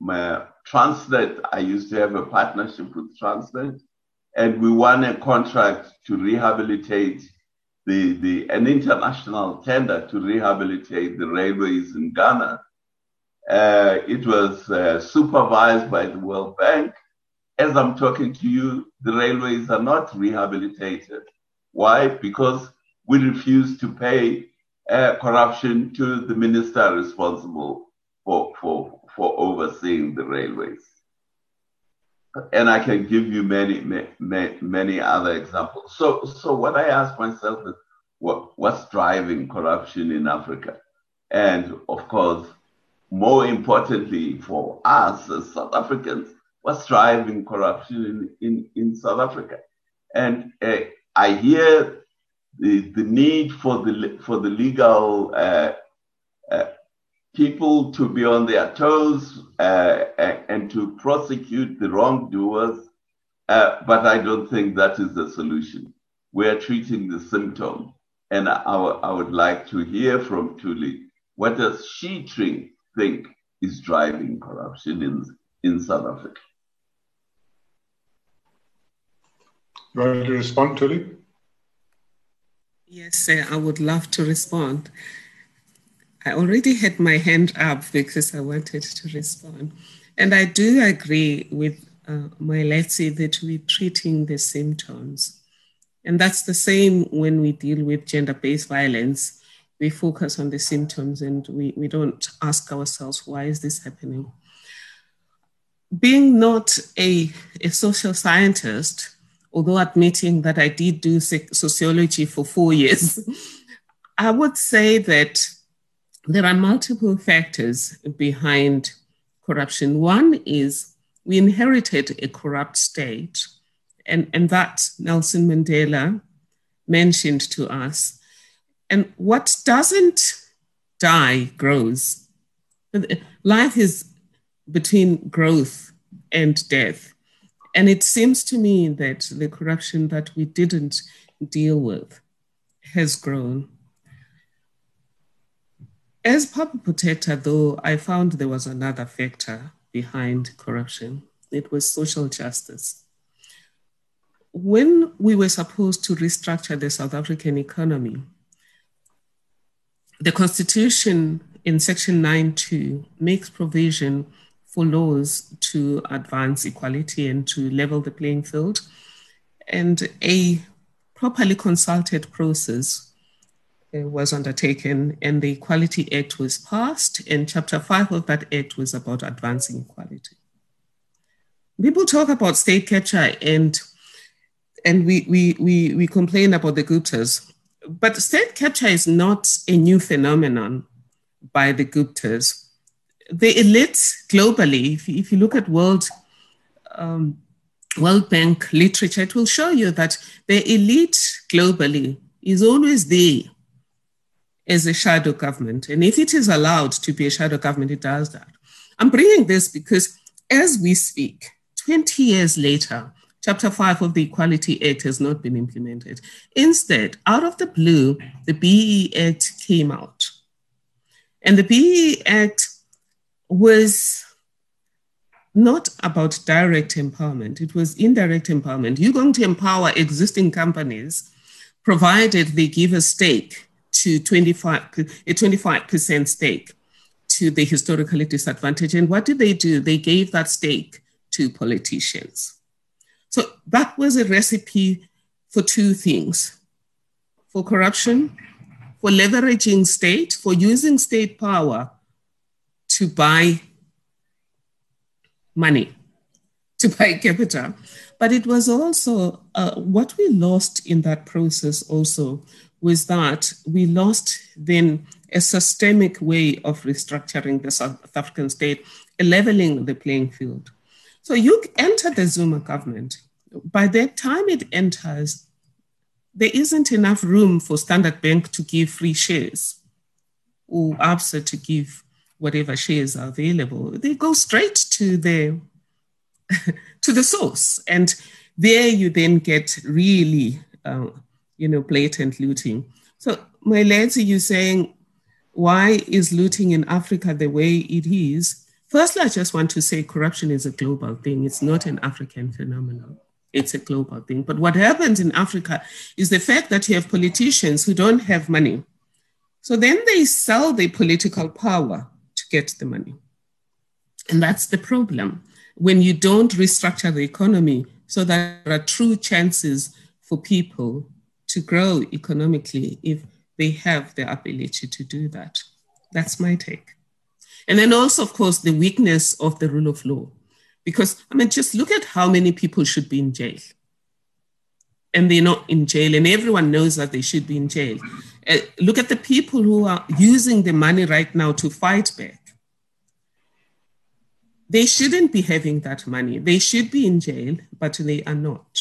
my Transnet, I used to have a partnership with Transnet, and we won a contract to rehabilitate the, the an international tender to rehabilitate the railways in Ghana uh, it was uh, supervised by the World Bank. As I'm talking to you, the railways are not rehabilitated. Why? Because we refuse to pay uh, corruption to the minister responsible for, for, for overseeing the railways. And I can give you many, many, many other examples. So, so what I ask myself is, what, what's driving corruption in Africa? And of course, more importantly for us as South Africans, what's driving corruption in, in, in South Africa. And uh, I hear the, the need for the, for the legal uh, uh, people to be on their toes and to prosecute the wrongdoers, but I don't think that is the solution. We're treating the symptom. And I, I would like to hear from Thuli. What does she think think is driving corruption in, in South Africa. You want to respond, Thuli? Yes, sir, I would love to respond. I already had my hand up because I wanted to respond. And I do agree with uh, Moeletsi that we're treating the symptoms. And that's the same when we deal with gender based violence we focus on the symptoms and we, we don't ask ourselves, why is this happening? Being not a, a social scientist, although admitting that I did do sociology for four years, I would say that there are multiple factors behind corruption. One is we inherited a corrupt state, and, and that Nelson Mandela mentioned to us and what doesn't die grows. Life is between growth and death. And it seems to me that the corruption that we didn't deal with has grown. As public protector, though, I found there was another factor behind corruption. It was social justice. When we were supposed to restructure the South African economy, the Constitution in Section 9.2 makes provision for laws to advance equality and to level the playing field. And a properly consulted process uh, was undertaken, and the Equality Act was passed, and Chapter 5 of that Act was about advancing equality. People talk about state capture and and we, we, we, we complain about the Guptas but state capture is not a new phenomenon by the Guptas. The elite globally, if, if you look at world um, World Bank literature, it will show you that the elite globally is always there as a shadow government. And if it is allowed to be a shadow government, it does that. I'm bringing this because as we speak, 20 years later, Chapter 5 of the Equality Act has not been implemented. Instead, out of the blue, the BE Act came out. And the BE Act was not about direct empowerment, it was indirect empowerment. You're going to empower existing companies provided they give a stake to 25, a 25% stake to the historically disadvantaged. And what did they do? They gave that stake to politicians. So that was a recipe for two things for corruption, for leveraging state, for using state power to buy money, to buy capital. But it was also uh, what we lost in that process also was that we lost then a systemic way of restructuring the South African state, leveling the playing field. So you enter the Zuma government. By the time it enters, there isn't enough room for Standard Bank to give free shares or ABSA to give whatever shares are available. They go straight to the to the source, and there you then get really, uh, you know, blatant looting. So, Moeletsi, you're saying why is looting in Africa the way it is? Firstly, I just want to say corruption is a global thing. It's not an African phenomenon. It's a global thing. But what happens in Africa is the fact that you have politicians who don't have money. So then they sell their political power to get the money. And that's the problem. When you don't restructure the economy so that there are true chances for people to grow economically if they have the ability to do that. That's my take. And then also, of course, the weakness of the rule of law. Because, I mean, just look at how many people should be in jail. And they're not in jail, and everyone knows that they should be in jail. Uh, look at the people who are using the money right now to fight back. They shouldn't be having that money. They should be in jail, but they are not.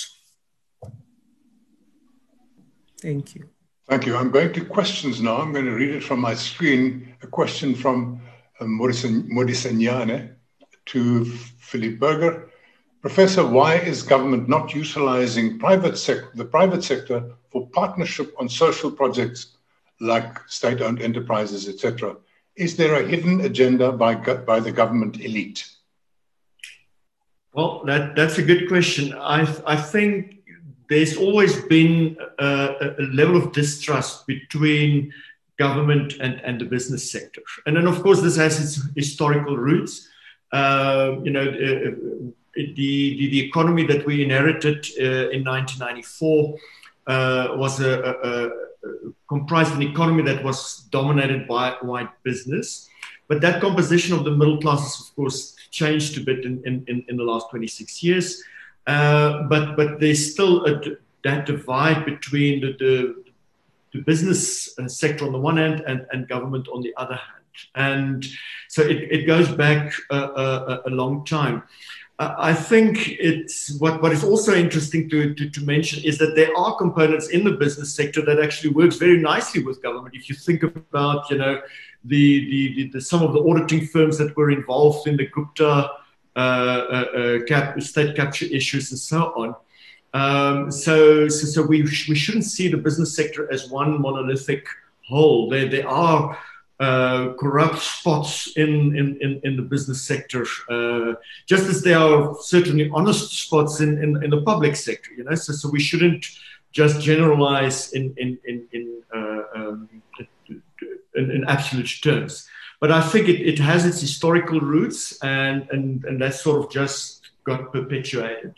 Thank you. Thank you. I'm going to questions now. I'm going to read it from my screen. A question from Modisanyane to Philip Burger. Professor, why is government not utilizing private sec- the private sector for partnership on social projects like state-owned enterprises, etc.? Is there a hidden agenda by, by the government elite? Well, that, that's a good question. I, I think there's always been a, a, level of distrust between government and, and the business sector. And then, of course, this has its historical roots. Uh, you know, uh, the, the, the, economy that we inherited uh, in 1994 uh, was a, a, a, comprised an economy that was dominated by white business. But that composition of the middle classes, of course, changed a bit in, in, in the last 26 years. Uh, but but there's still a, that divide between the, the, the business uh, sector on the one hand and, and government on the other hand. And so it, it goes back a, a, a long time. I think it's what, what is also interesting to, to, to, mention is that there are components in the business sector that actually works very nicely with government. If you think about, you know, the, the, the, the some of the auditing firms that were involved in the Gupta uh, uh, uh, cap, state capture issues and so on. Um, so, so, so we, sh- we shouldn't see the business sector as one monolithic whole. There, there are uh, corrupt spots in, in, in, in, the business sector, uh, just as there are certainly honest spots in, in, in, the public sector. You know, so, so we shouldn't just generalize in in in in, uh, um, in, in absolute terms. But I think it, it has its historical roots, and, and, and that sort of just got perpetuated.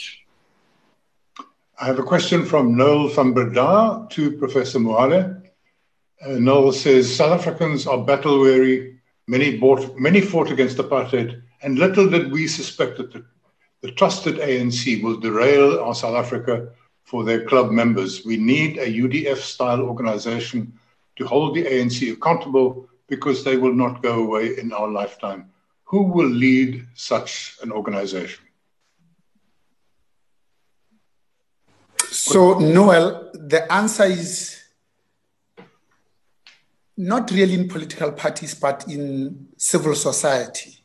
I have a question from Noel van Breda to Professor Mohale. Uh, Noel says South Africans are battle weary. Many, bought, many fought against apartheid, and little did we suspect that the, the trusted ANC will derail our South Africa for their club members. We need a UDF style organization to hold the ANC accountable because they will not go away in our lifetime. Who will lead such an organization? So, Noel, the answer is not really in political parties, but in civil society.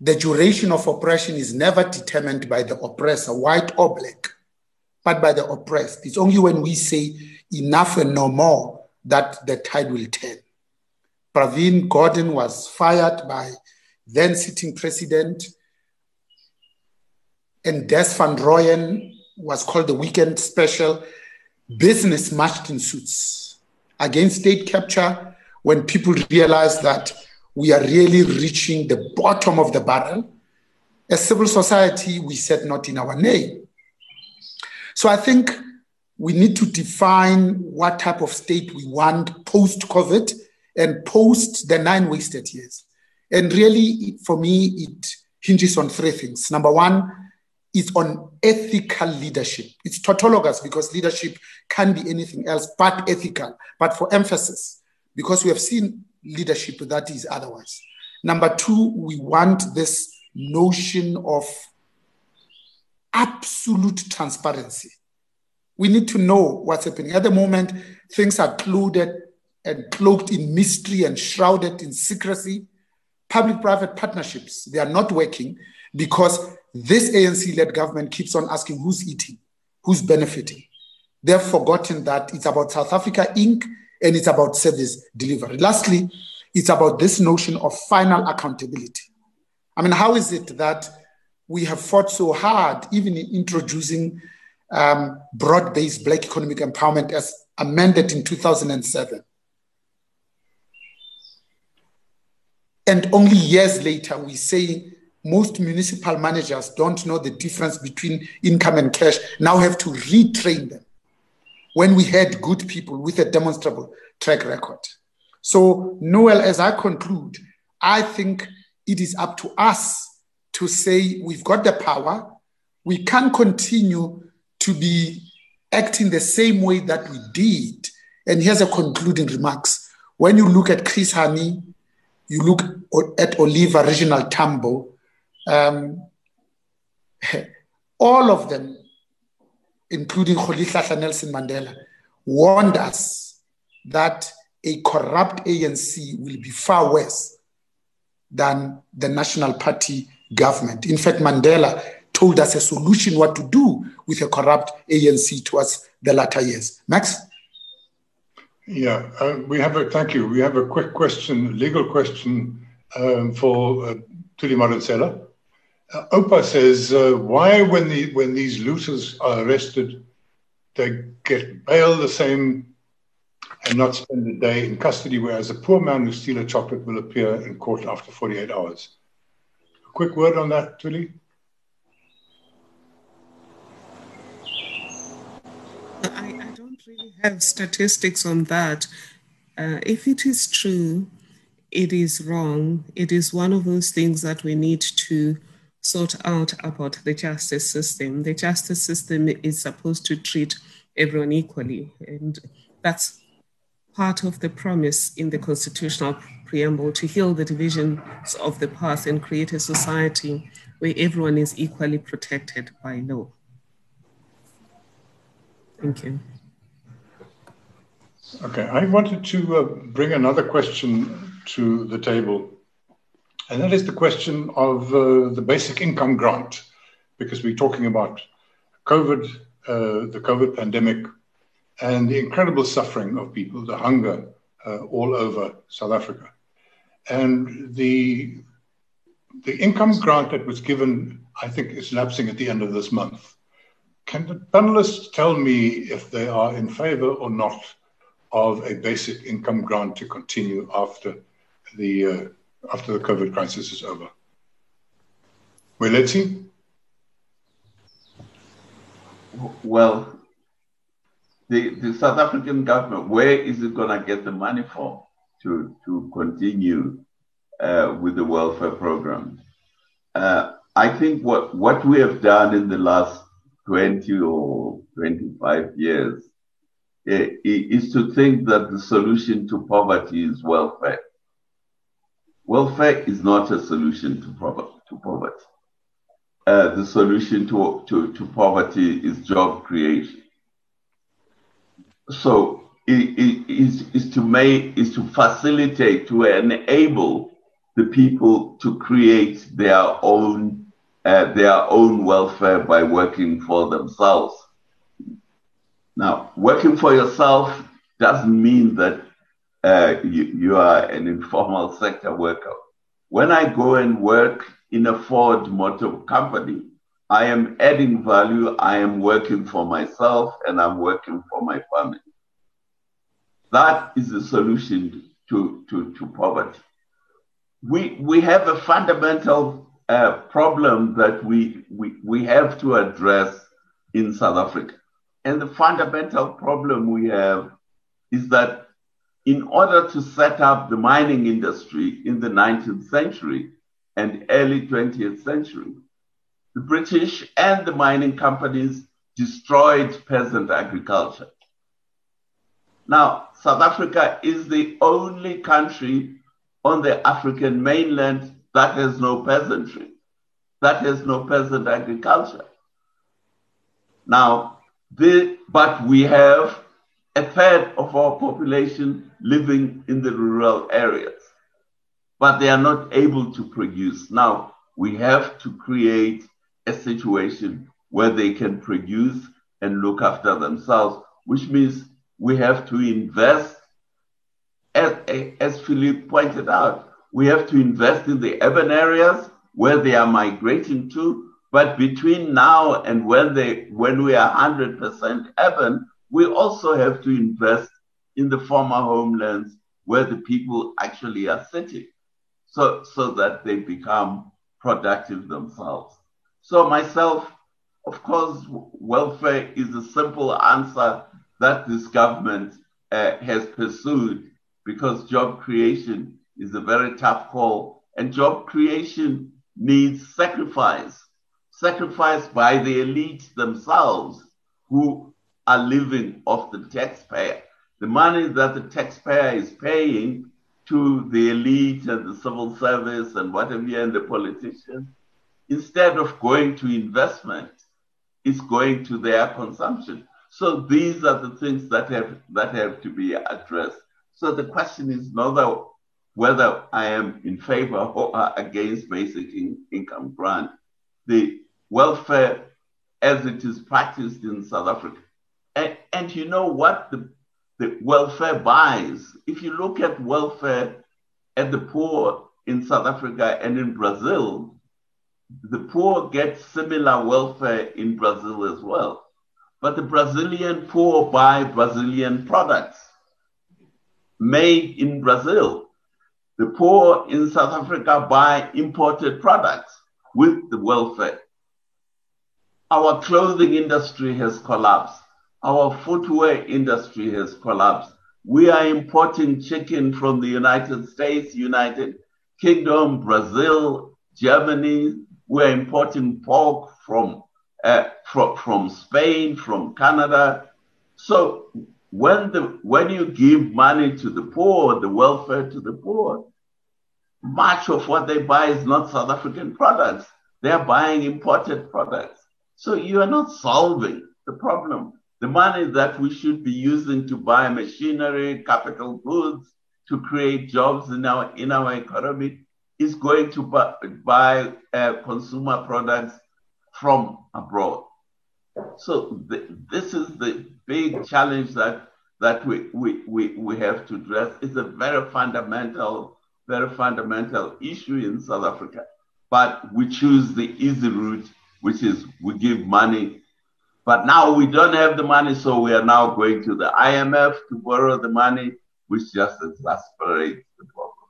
The duration of oppression is never determined by the oppressor, white or black, but by the oppressed. It's only when we say enough and no more that the tide will turn. Pravin Gordhan was fired by then sitting president and Des van Rooyen was called the weekend special. Business marched in suits against state capture when people realized that we are really reaching the bottom of the barrel. As civil society, we said not in our name. So I think we need to define what type of state we want post COVID and post the nine wasted years. And really, for me, it hinges on three things. Number one, is on ethical leadership. It's tautologous because leadership can be anything else but ethical. But for emphasis, because we have seen leadership that is otherwise. Number two, we want this notion of absolute transparency. We need to know what's happening. At the moment, things are clouded and cloaked in mystery and shrouded in secrecy. Public private partnerships, they are not working because this ANC led government keeps on asking who's eating, who's benefiting. They've forgotten that it's about South Africa Inc. and it's about service delivery. Lastly, it's about this notion of final accountability. I mean, how is it that we have fought so hard, even in introducing um, broad based Black economic empowerment as amended in 2007? And only years later, we say most municipal managers don't know the difference between income and cash, now have to retrain them when we had good people with a demonstrable track record. So, Noel, as I conclude, I think it is up to us to say we've got the power. We can continue to be acting the same way that we did. And here's a concluding remarks. When you look at Chris Hani, you look at Oliver Reginald Tambo, um, all of them, including Rolihlahla Nelson Mandela, warned us that a corrupt ANC will be far worse than the National Party government. In fact, Mandela told us a solution what to do with a corrupt ANC towards the latter years. Max? Yeah, uh, we have a, thank you. We have a quick question, legal question um, for uh, Thuli Madonsela. Uh, Opa says, uh, why when the when these looters are arrested, they get bail the same and not spend the day in custody, whereas a poor man who steals a chocolate will appear in court after 48 hours. A quick word on that, Thuli. I, I don't really have statistics on that. Uh, if it is true, it is wrong. It is one of those things that we need to sort out about the justice system. The justice system is supposed to treat everyone equally, and that's part of the promise in the constitutional preamble to heal the divisions of the past and create a society where everyone is equally protected by law. Thank you. Okay, I wanted to uh, bring another question to the table and that is the question of uh, the basic income grant, because we're talking about COVID, uh, the COVID pandemic, and the incredible suffering of people, the hunger uh, all over South Africa. And the, the income grant that was given, I think, is lapsing at the end of this month. Can the panelists tell me if they are in favor or not of a basic income grant to continue after the uh, after the COVID crisis is over. Well, let's see. Well, the, the South African government, where is it going to get the money from to, to continue uh, with the welfare program? Uh, I think what, what we have done in the last 20 or 25 years uh, is to think that the solution to poverty is welfare. Welfare is not a solution to, to poverty. Uh, the solution to, to, to poverty is job creation. So it, is, is to make is to facilitate to enable the people to create their own uh, their own welfare by working for themselves. Now, working for yourself doesn't mean that uh, you, you are an informal sector worker. When I go and work in a Ford Motor Company, I am adding value, I am working for myself, and I'm working for my family. That is the solution to, to, to poverty. We, we have a fundamental uh, problem that we, we, we have to address in South Africa. And the fundamental problem we have is that in order to set up the mining industry in the 19th century and early 20th century, the British and the mining companies destroyed peasant agriculture. Now, South Africa is the only country on the African mainland that has no peasantry, that has no peasant agriculture. Now, the, but we have a third of our population living in the rural areas, but they are not able to produce. Now, we have to create a situation where they can produce and look after themselves, which means we have to invest, as, as Philippe pointed out, we have to invest in the urban areas where they are migrating to. But between now and when they when we are 100% urban, we also have to invest in the former homelands where the people actually are sitting, so so that they become productive themselves. So myself, of course, welfare is a simple answer that this government uh, has pursued because job creation is a very tough call, and job creation needs sacrifice, sacrifice by the elite themselves who are living off the taxpayer. The money that the taxpayer is paying to the elite and the civil service and whatever and the politicians instead of going to investment, is going to their consumption. So these are the things that have that have to be addressed. So the question is not whether I am in favor or against basic in, income grant. The welfare as it is practiced in South Africa. And, and you know what the, the welfare buys? If you look at welfare at the poor in South Africa and in Brazil, the poor get similar welfare in Brazil as well. But the Brazilian poor buy Brazilian products made in Brazil. The poor in South Africa buy imported products with the welfare. Our clothing industry has collapsed. Our footwear industry has collapsed. We are importing chicken from the United States, United Kingdom, Brazil, Germany, we're importing pork from, uh, from, from Spain, from Canada. So when, the, when you give money to the poor, the welfare to the poor, much of what they buy is not South African products. They're buying imported products. So you are not solving the problem. The money that we should be using to buy machinery, capital goods, to create jobs in our in our economy is going to buy, buy uh, consumer products from abroad. So th- this is the big challenge that that we, we, we, we have to address. It's a very fundamental, very fundamental issue in South Africa. But we choose the easy route, which is we give money. But now we don't have the money, so we are now going to the IMF to borrow the money, which just exasperates the problem.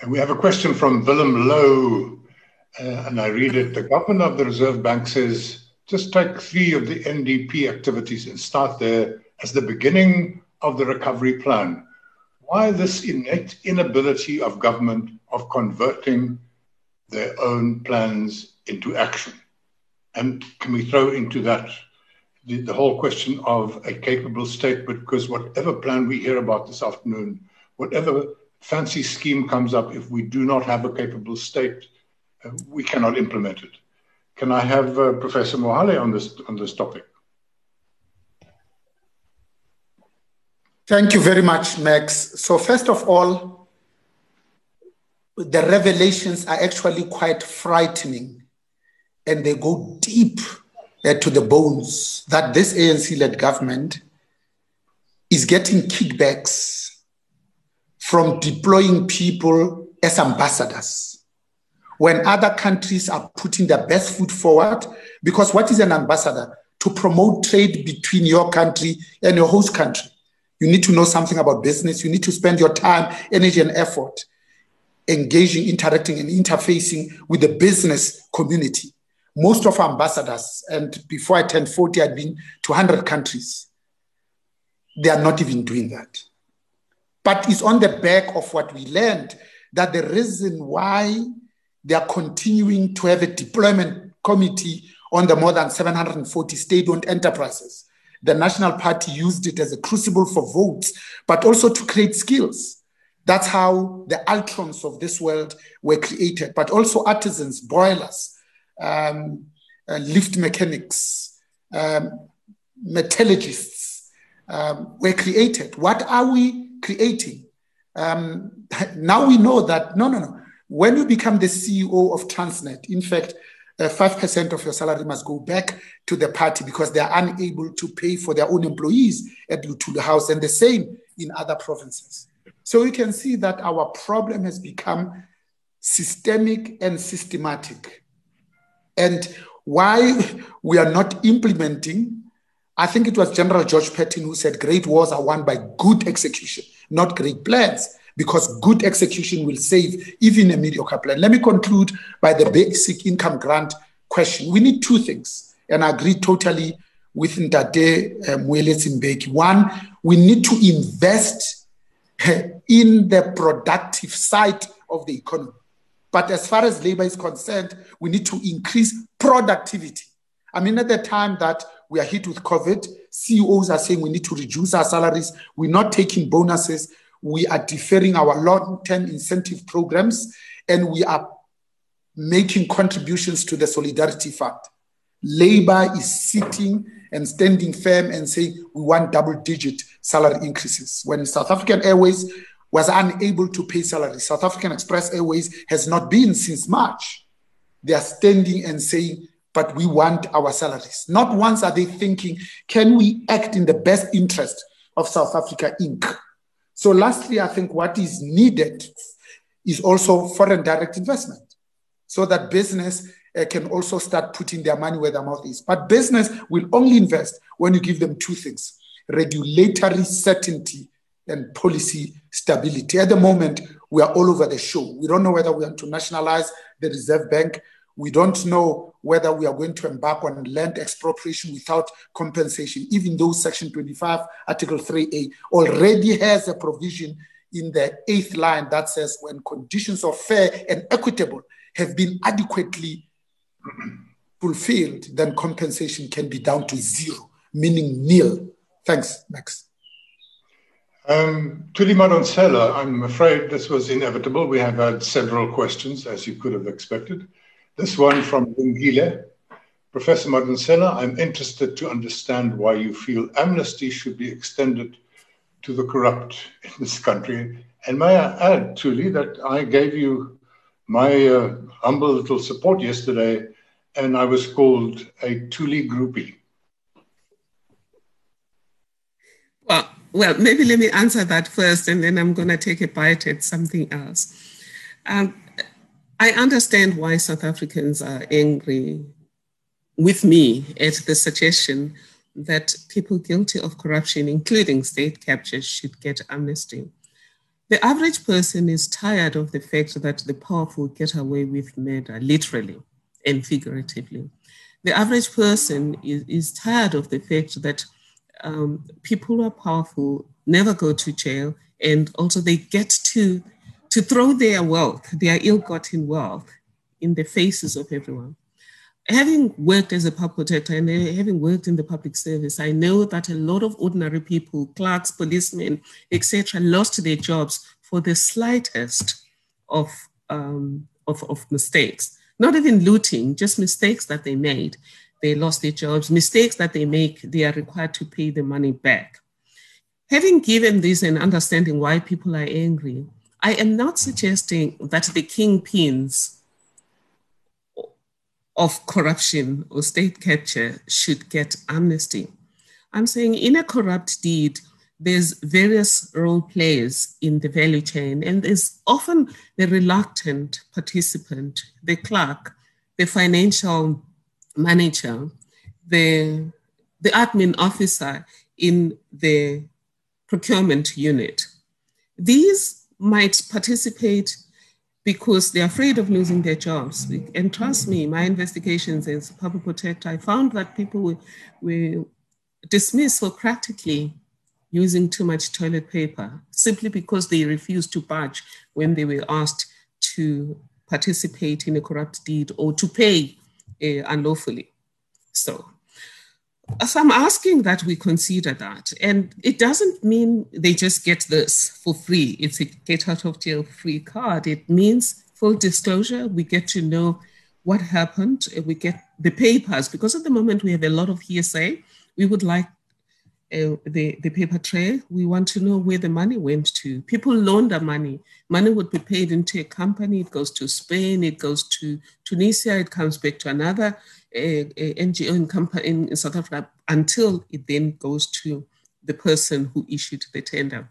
And we have a question from Willem Lowe, uh, and I read it. The governor of the Reserve Bank says just take three of the NDP activities and start there as the beginning of the recovery plan. Why this innate inability of government of converting their own plans into action? And can we throw into that the, the whole question of a capable state? Because whatever plan we hear about this afternoon, whatever fancy scheme comes up, if we do not have a capable state, uh, we cannot implement it. Can I have uh, Professor Mohale on this on this topic? Thank you very much, Max. So first of all, the revelations are actually quite frightening, and they go deep uh, to the bones that this ANC-led government is getting kickbacks from deploying people as ambassadors when other countries are putting their best foot forward. Because what is an ambassador? To promote trade between your country and your host country. You need to know something about business. You need to spend your time, energy, and effort engaging, interacting, and interfacing with the business community. Most of our ambassadors, and before I turned 40, I'd been to 100 countries. They are not even doing that. But it's on the back of what we learned that the reason why they are continuing to have a deployment committee on the more than 740 state owned enterprises. The National Party used it as a crucible for votes, but also to create skills. That's how the Altrons of this world were created, but also artisans, boilers, um, uh, lift mechanics, um, metallurgists um, were created. What are we creating? Um, now we know that no, no, no. When you become the CEO of Transnet, in fact, uh, 5% of your salary must go back to the party because they are unable to pay for their own employees at Luthuli House, and the same in other provinces. So you can see that our problem has become systemic and systematic. And why we are not implementing, I think it was General George Patton who said great wars are won by good execution, not great plans, because good execution will save even a mediocre plan. Let me conclude by the basic income grant question. We need two things, and I agree totally with Ntate um, Mbeki. One, we need to invest in the productive side of the economy. But as far as labor is concerned, we need to increase productivity. I mean, at the time that we are hit with COVID, CEOs are saying we need to reduce our salaries. We're not taking bonuses. We are deferring our long term incentive programs and we are making contributions to the Solidarity Fund. Labor is sitting and standing firm and saying we want double digit salary increases. When South African Airways was unable to pay salaries, South African Express Airways has not been since March. They are standing and saying, but we want our salaries. Not once are they thinking, can we act in the best interest of South Africa Inc.? So, lastly, I think what is needed is also foreign direct investment so that business uh, can also start putting their money where their mouth is. But business will only invest when you give them two things regulatory certainty and policy stability. At the moment, we are all over the show. We don't know whether we want to nationalize the Reserve Bank. We don't know whether we are going to embark on land expropriation without compensation, even though Section 25, Article 3A already has a provision in the eighth line that says when conditions of fair and equitable have been adequately fulfilled, then compensation can be down to zero, meaning nil. Thanks. Next. Um, Thuli Madonsela, I'm afraid this was inevitable. We have had several questions, as you could have expected. This one from Lungile. Professor Madonsela, I'm interested to understand why you feel amnesty should be extended to the corrupt in this country. And may I add, Thuli, that I gave you my uh, humble little support yesterday, and I was called a Thuli groupie. Well, maybe let me answer that first, and then I'm going to take a bite at something else. Um, I understand why South Africans are angry with me at the suggestion that people guilty of corruption, including state captures, should get amnesty. The average person is tired of the fact that the powerful get away with murder, literally and figuratively. The average person is, is tired of the fact that um, people who are powerful never go to jail and also they get to, to throw their wealth, their ill gotten wealth, in the faces of everyone having worked as a public protector and having worked in the public service, I know that a lot of ordinary people, clerks, policemen, etc., lost their jobs for the slightest of, um, of, of mistakes. Not even looting, just mistakes that they made. They lost their jobs, mistakes that they make, they are required to pay the money back. Having given this and understanding why people are angry, I am not suggesting that the kingpins of corruption or state capture should get amnesty. I'm saying in a corrupt deed, there's various role players in the value chain, and there's often the reluctant participant, the clerk, the financial manager, the, the admin officer in the procurement unit. These might participate because they're afraid of losing their jobs. And trust me, my investigations as public protector, I found that people were, were dismissed so practically using too much toilet paper simply because they refused to budge when they were asked to participate in a corrupt deed or to pay Uh, unlawfully. So, so I'm asking that we consider that. And it doesn't mean they just get this for free. It's a get out of jail free card. It means full disclosure. We get to know what happened. We get the papers because at the moment we have a lot of hearsay. We would like uh, the, the paper trail. We want to know where the money went to. People launder money. Money would be paid into a company. It goes to Spain. It goes to Tunisia. It comes back to another uh, uh NGO in, company in South Africa until it then goes to the person who issued the tender.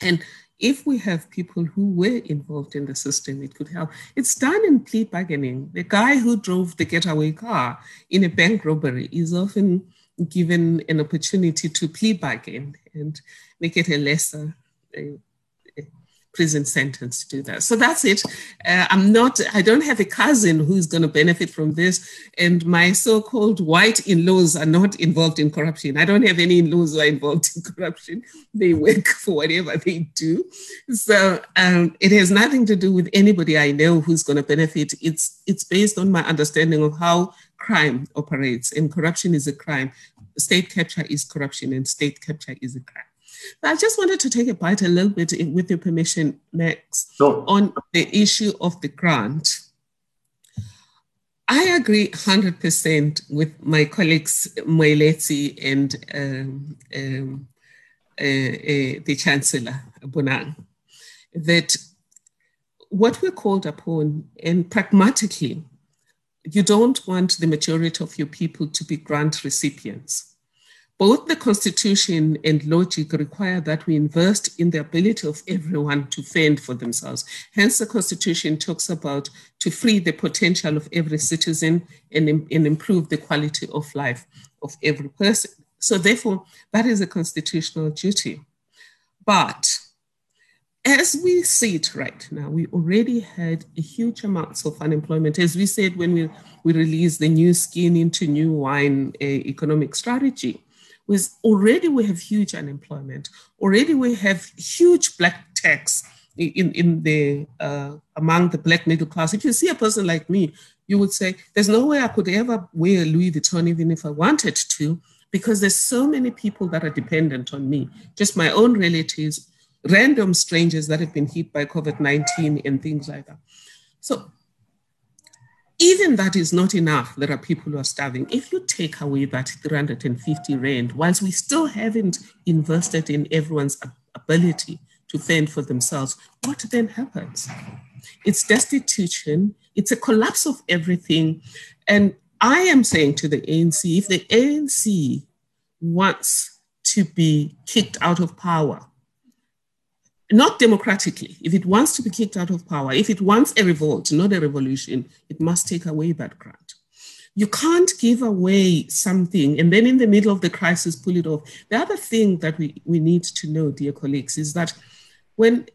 And if we have people who were involved in the system, it could help. It's done in plea bargaining. The guy who drove the getaway car in a bank robbery is often given an opportunity to plea bargain and make it a lesser uh, prison sentence to do that. So that's it. Uh, I'm not, I don't have a cousin who's going to benefit from this. And my so called white in laws are not involved in corruption. I don't have any in laws who are involved in corruption. They work for whatever they do. So um, it has nothing to do with anybody I know who's going to benefit. It's, it's based on my understanding of how crime operates, and corruption is a crime. State capture is corruption, and state capture is a crime. But I just wanted to take a bite a little bit, with your permission, Max, sure. on the issue of the grant. I agree 100% with my colleagues Moeletsi and um, um, uh, uh, the Chancellor, Bonang, that what we're called upon, and pragmatically, you don't want the majority of your people to be grant recipients. Both the Constitution and logic require that we invest in the ability of everyone to fend for themselves. Hence, the Constitution talks about to free the potential of every citizen and, and improve the quality of life of every person. So, therefore, that is a constitutional duty. But as we see it right now, we already had a huge amounts of unemployment. As we said when we, we released the new skin into new wine uh, economic strategy, was already we have huge unemployment. Already we have huge black tax in, in the uh, among the black middle class. If you see a person like me, you would say, there's no way I could ever wear Louis Vuitton even if I wanted to, because there's so many people that are dependent on me, just my own relatives, random strangers that have been hit by COVID 19 and things like that. So, even that is not enough. There are people who are starving. If you take away that 350 Rand, whilst we still haven't invested in everyone's ability to fend for themselves, what then happens? It's destitution, it's a collapse of everything. And I am saying to the ANC if the ANC wants to be kicked out of power, not democratically. If it wants to be kicked out of power, if it wants a revolt, not a revolution, it must take away that grant. You can't give away something and then in the middle of the crisis pull it off. The other thing that we, we need to know, dear colleagues, is that when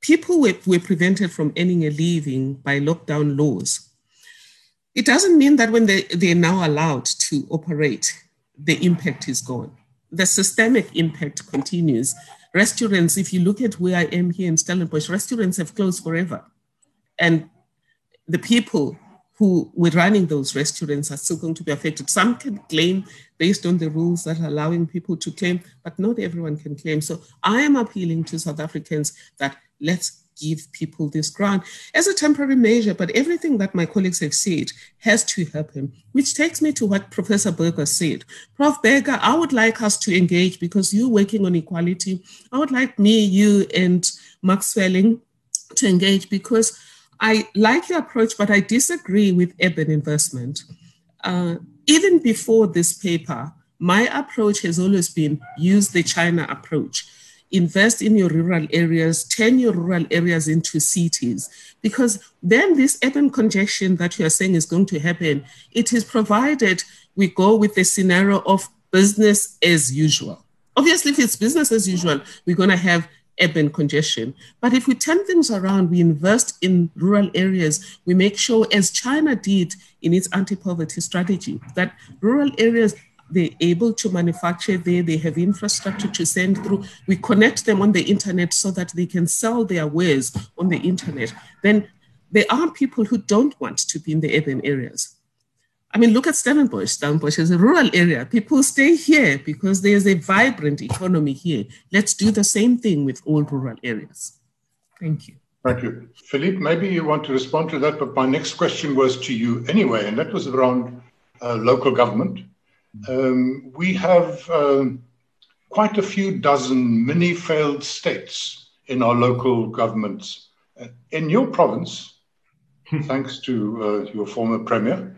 people were, were prevented from earning a living by lockdown laws, it doesn't mean that when they, they're now allowed to operate, the impact is gone. The systemic impact continues Restaurants, if you look at where I am here in Stellenbosch, restaurants have closed forever. And the people who were running those restaurants are still going to be affected. Some can claim based on the rules that are allowing people to claim, but not everyone can claim. So I am appealing to South Africans that let's give people this grant as a temporary measure. But everything that my colleagues have said has to happen, which takes me to what Professor Burger said. Prof. Burger, I would like us to engage because you're working on equality. I would like me, you, and Max Swelling to engage because I like your approach, but I disagree with urban investment. Uh, even before this paper, My approach has always been use the China approach. Invest in your rural areas, turn your rural areas into cities, because then this urban congestion that you are saying is going to happen, it is provided we go with the scenario of business as usual. Obviously, if it's business as usual, we're going to have urban congestion. But if we turn things around, we invest in rural areas, we make sure, as China did in its anti poverty strategy, that rural areas they're able to manufacture there, they have infrastructure to send through. We connect them on the internet so that they can sell their wares on the internet. Then there are people who don't want to be in the urban areas. I mean, look at Stellenbosch. Stellenbosch is a rural area. People stay here because there's a vibrant economy here. Let's do the same thing with all rural areas. Thank you. Thank you. Philippe, maybe you want to respond to that, but my next question was to you anyway, and that was around uh, local government. Um, we have um, quite a few dozen mini failed states in our local governments. Uh, in your province, thanks to uh, your former premier,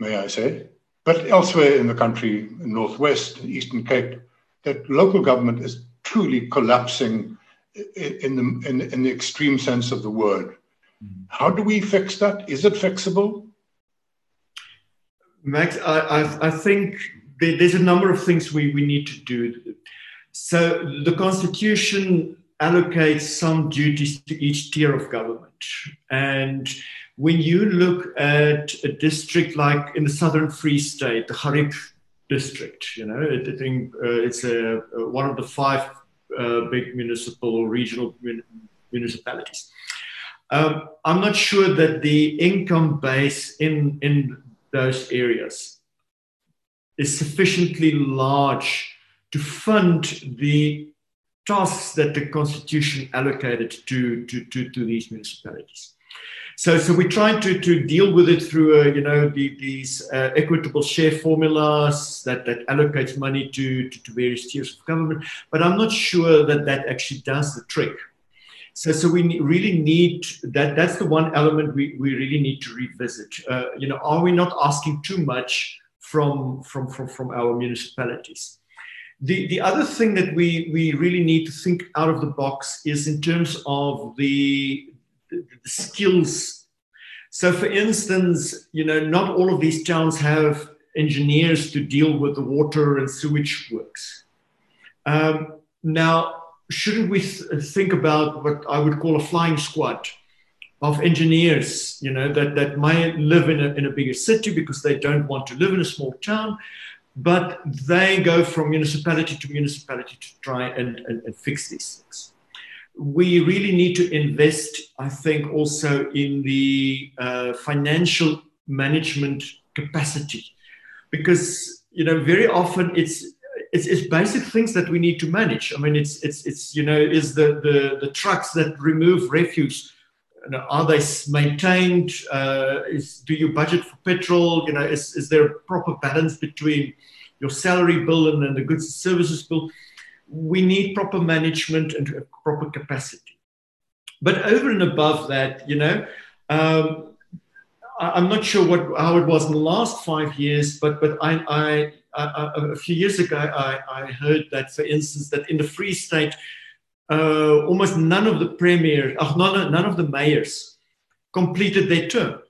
may I say, but elsewhere in the country, Northwest, Eastern Cape, that local government is truly collapsing in the, in, in the extreme sense of the word. How do we fix that? Is it fixable? Max, I, I, I think there's a number of things we, we need to do. So the Constitution allocates some duties to each tier of government. And when you look at a district like in the Southern Free State, the Xhariep district, you know, I think uh, it's a, one of the five uh, big municipal or regional mun- municipalities. Um, I'm not sure that the income base in, in those areas is sufficiently large to fund the tasks that the constitution allocated to, to, to, to these municipalities. So, so we try to, to deal with it through, uh, you know, the, these uh, equitable share formulas that, that allocates money to, to, to, various tiers of government. But I'm not sure that that actually does the trick. So, so we really need that. That's the one element we, we really need to revisit. Uh, you know, are we not asking too much from, from, from, from our municipalities? The, the other thing that we, we really need to think out of the box is in terms of the, the, the skills. So, for instance, you know, not all of these towns have engineers to deal with the water and sewage works. Um, now, shouldn't we th- think about what I would call a flying squad of engineers, you know, that, that might live in a, in a bigger city because they don't want to live in a small town, but they go from municipality to municipality to try and, and, and fix these things. We really need to invest, I think, also in the uh, financial management capacity because, you know, very often it's it's, it's basic things that we need to manage. I mean, it's it's it's you know, is the the, the trucks that remove refuse. You know, are they maintained? Uh, is, do you budget for petrol? You know, is, is there a proper balance between your salary bill and, and the goods and services bill? We need proper management and proper capacity. But over and above that, you know, um, I, am not sure what how it was in the last five years, but but I, I a few years ago, I, I, heard that, for instance, that in the Free State, uh, almost none of the premiers, uh, none, none of the mayors completed their term.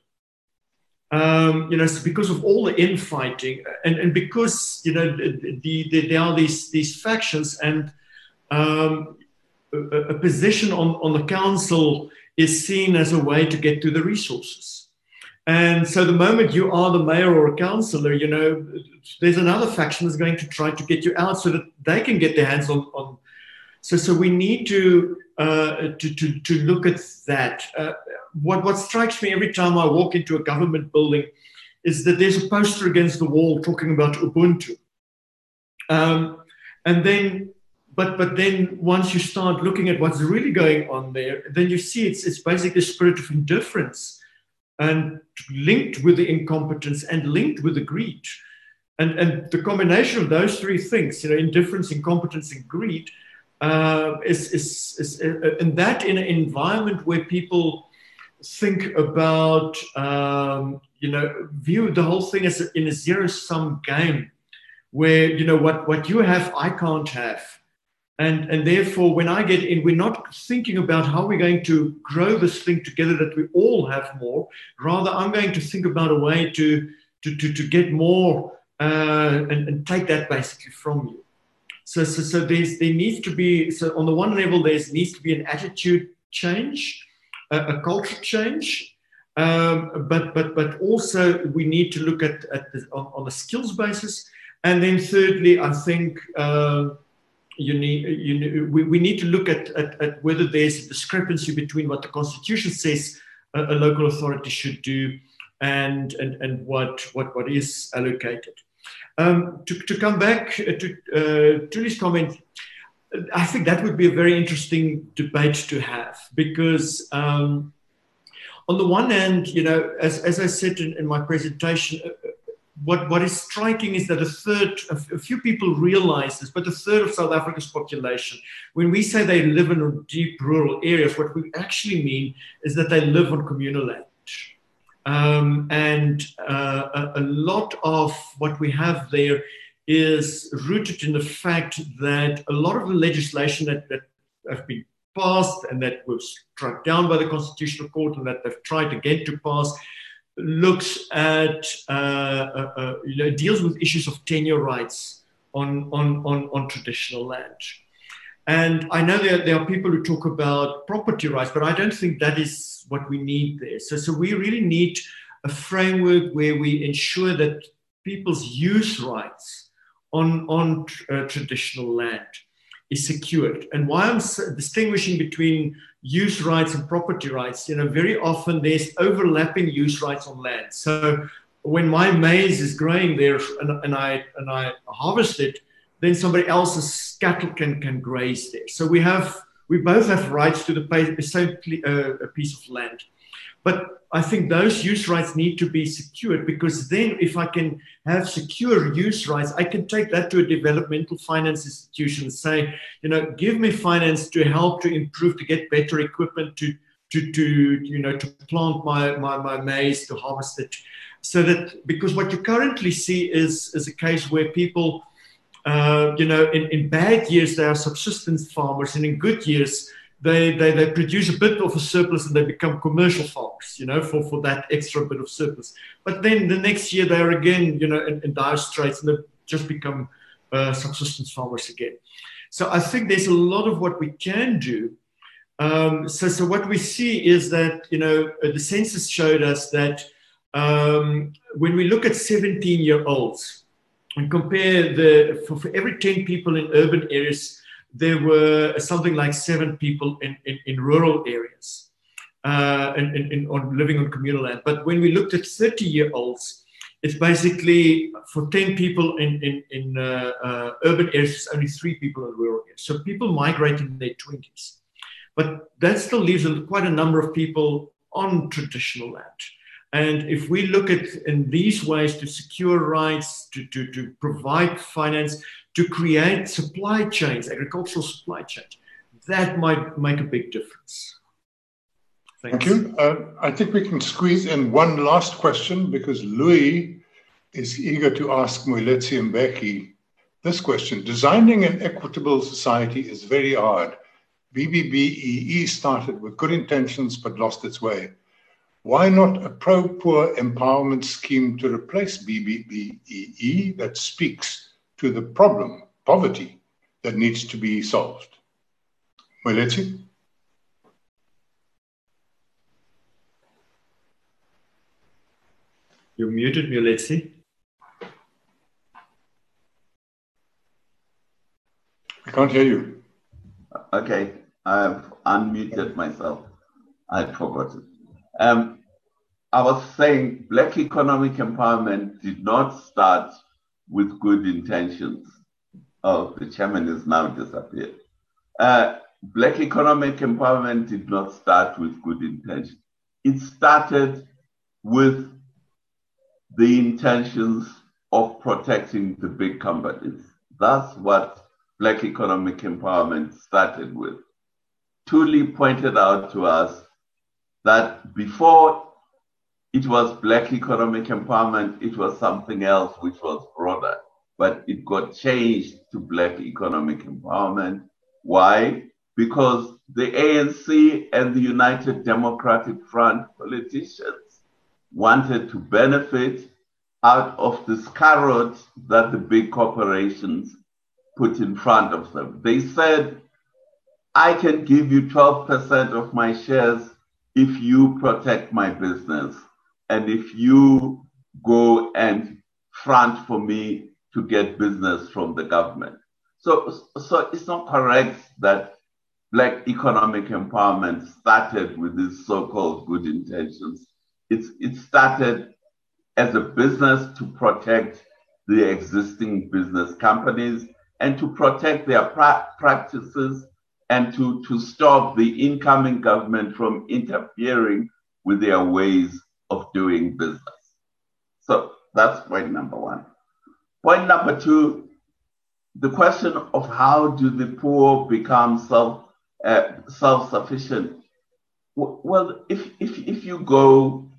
Um, you know, because of all the infighting, and, and because you know the, the, there are these these factions, and um, a, a position on, on the council is seen as a way to get to the resources. And so the moment you are the mayor or a councillor, you know, there's another faction that's going to try to get you out so that they can get their hands on. on. So, so we need to, uh, to, to, to look at that. Uh, what, what strikes me every time I walk into a government building is that there's a poster against the wall talking about Ubuntu. Um, and then, but, but then once you start looking at what's really going on there, then you see it's, it's basically a spirit of indifference and linked with the incompetence and linked with the greed. And, and the combination of those three things, you know, indifference, incompetence, and greed, uh, is, is, is uh, and that in an environment where people think about, um, you know, view the whole thing as a, in a zero sum game, where you know what what you have I can't have. And, and therefore, when I get in, we're not thinking about how we're going to grow this thing together that we all have more. Rather, I'm going to think about a way to, to, to, to get more uh, and, and take that basically from you. So, so, so there's, there needs to be, so on the one level, there needs to be an attitude change, a, a culture change, um, but, but, but also we need to look at, at the, on, on a skills basis. And then thirdly, I think uh, you need, you need, we, we need to look at, at, at, whether there's a discrepancy between what the constitution says a, a local authority should do and, and, and what, what, what is allocated. Um, to, to come back uh, to uh, Thuli's comment, I think that would be a very interesting debate to have because, um, on the one hand, you know, as, as I said in, in my presentation, uh, uh what, what is striking is that a third, a, few people realize this, but a third of South Africa's population, when we say they live in deep rural areas, what we actually mean is that they live on communal land. Um, and uh, a, a, lot of what we have there is rooted in the fact that a lot of the legislation that, that have been passed and that was struck down by the Constitutional Court and that they've tried again to pass looks at, uh, uh, uh you know, deals with issues of tenure rights on, on, on, on traditional land. And I know there, there are people who talk about property rights, but I don't think that is what we need there. So, so we really need a framework where we ensure that people's use rights on, on uh, traditional land is secured. And why I'm distinguishing between use rights and property rights, you know, very often there's overlapping use rights on land. So when my maize is growing there and, and I and I harvest it, then somebody else's cattle can, can graze there. So we have we both have rights to the same uh, piece of land. But I think those use rights need to be secured because then, if I can have secure use rights, I can take that to a developmental finance institution and say, you know, give me finance to help to improve, to get better equipment, to to, to you know to plant my, my, my maize, to harvest it. So that because what you currently see is is a case where people uh, you know, in, in bad years, they are subsistence farmers, and in good years, they, they, they produce a bit of a surplus and they become commercial farmers, you know, for, for that extra bit of surplus. But then the next year, they're again, you know, in, in dire straits and they just become uh, subsistence farmers again. So I think there's a lot of what we can do. Um, so, so what we see is that, you know, uh, the census showed us that um, when we look at 17 year olds, and compare the for, for, every 10 people in urban areas there were something like seven people in, in, in rural areas uh, and, and, and, on living on communal land. But when we looked at 30 year olds it's basically for 10 people in, in, in uh, uh, urban areas it's only three people in rural areas. So people migrate in their 20s but that still leaves quite a number of people on traditional land. And if we look at in these ways to secure rights, to, to, to provide finance, to create supply chains, agricultural supply chains, that might make a big difference. Thank you. Uh, I think we can squeeze in one last question because Louis is eager to ask Moeletsi and Becky this question. Designing an equitable society is very hard. BBBEE started with good intentions but lost its way. Why not a pro poor empowerment scheme to replace BBBEE that speaks to the problem, poverty, that needs to be solved? Moeletsi? You're muted, Moeletsi. I can't hear you. Okay, I've unmuted myself. I forgot it. Um, I was saying black economic empowerment did not start with good intentions. Oh, the chairman is now disappeared. Uh, black economic empowerment did not start with good intentions. It started with the intentions of protecting the big companies. That's what black economic empowerment started with. Thuli pointed out to us that before it was black economic empowerment, it was something else which was broader. but it got changed to Black Economic Empowerment. Why? Because the ANC and the United Democratic Front politicians wanted to benefit out of this carrot that the big corporations put in front of them. They said, I can give you 12% of my shares if you protect my business and if you go and front for me to get business from the government. So, so it's not correct that black economic empowerment started with these so-called good intentions. It's, it started as a business to protect the existing business companies and to protect their pra- practices and to, to stop the incoming government from interfering with their ways of doing business. So that's point number one. Point number two, the question of how do the poor become self uh, self-sufficient? Well, if, if, if you go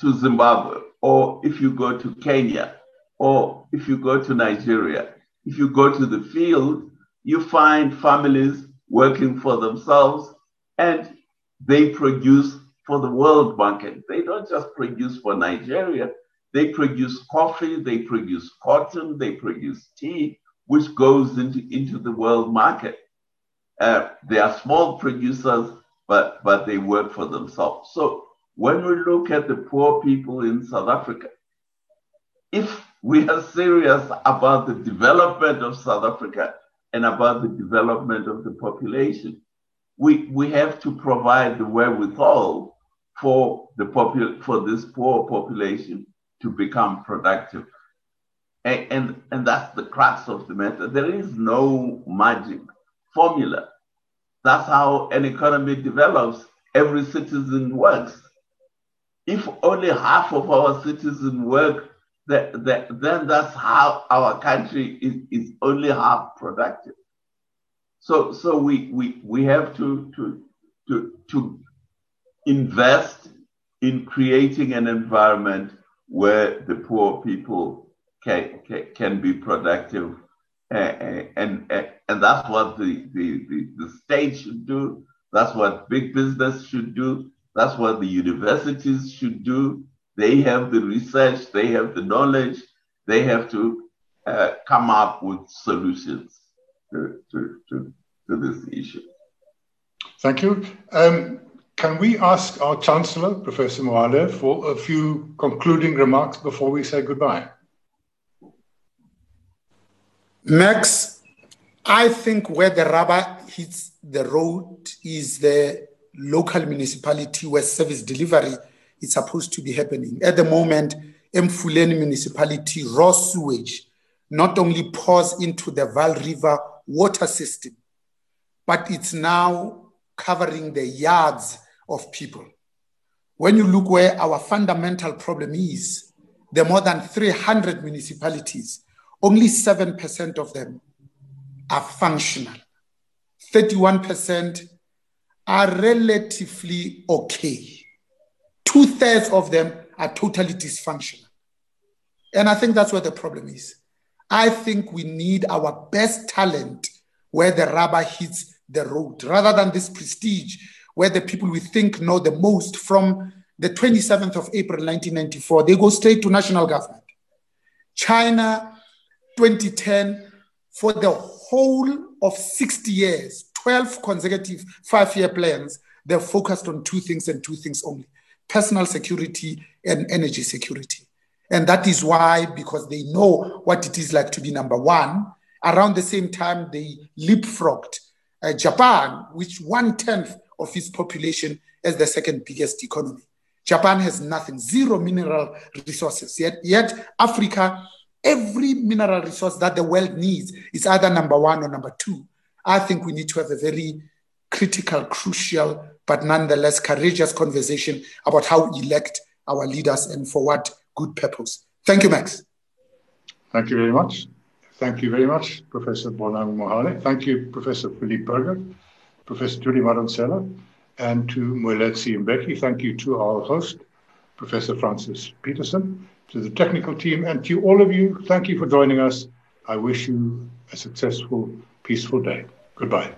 to Zimbabwe or if you go to Kenya or if you go to Nigeria, if you go to the field, you find families working for themselves and they produce for the world market. They don't just produce for Nigeria, they produce coffee, they produce cotton, they produce tea, which goes into, into the world market. Uh, they are small producers, but, but they work for themselves. So when we look at the poor people in South Africa, if we are serious about the development of South Africa and about the development of the population, we, we have to provide the wherewithal for the popul- for this poor population to become productive. And, and, and that's the crux of the matter. There is no magic formula. That's how an economy develops. Every citizen works. If only half of our citizens work, that, that, then that's how our country is, is only half productive. So, so we, we, we have to, to, to, to invest in creating an environment where the poor people can, can, be productive. And, and, and that's what the, the, the, the state should do. That's what big business should do. That's what the universities should do. They have the research, they have the knowledge, they have to uh, come up with solutions to, to, to, to this issue. Thank you. Um, can we ask our Chancellor, Professor Mohale, for a few concluding remarks before we say goodbye? Max, I think where the rubber hits the road is the local municipality where service delivery is supposed to be happening. At the moment, Emfuleni municipality raw sewage not only pours into the Vaal River water system, but it's now covering the yards of people. When you look where our fundamental problem is, there are more than 300 municipalities, only 7% of them are functional. 31% are relatively okay. Two thirds of them are totally dysfunctional. And I think that's where the problem is. I think we need our best talent where the rubber hits the road rather than this prestige where the people we think know the most from the 27th of April 1994, they go straight to national government. China, 2010, for the whole of 60 years, 12 consecutive five year plans, they're focused on two things and two things only personal security and energy security. And that is why, because they know what it is like to be number one, around the same time, they leapfrogged uh, Japan, which one tenth of its population as the second biggest economy. Japan has nothing, zero mineral resources. Yet, yet Africa, every mineral resource that the world needs is either number one or number two. I think we need to have a very critical, crucial, but nonetheless courageous conversation about how we elect our leaders and for what good purpose. Thank you, Max. Thank you very much. Thank you very much, Professor Bonang Mohale. Thank you, Professor Philippe Burger. Professor Thuli Madonsela, and to Moeletsi Mbeki. Thank you to our host, Professor Francis Petersen, to the technical team, and to all of you, thank you for joining us. I wish you a successful, peaceful day. Goodbye.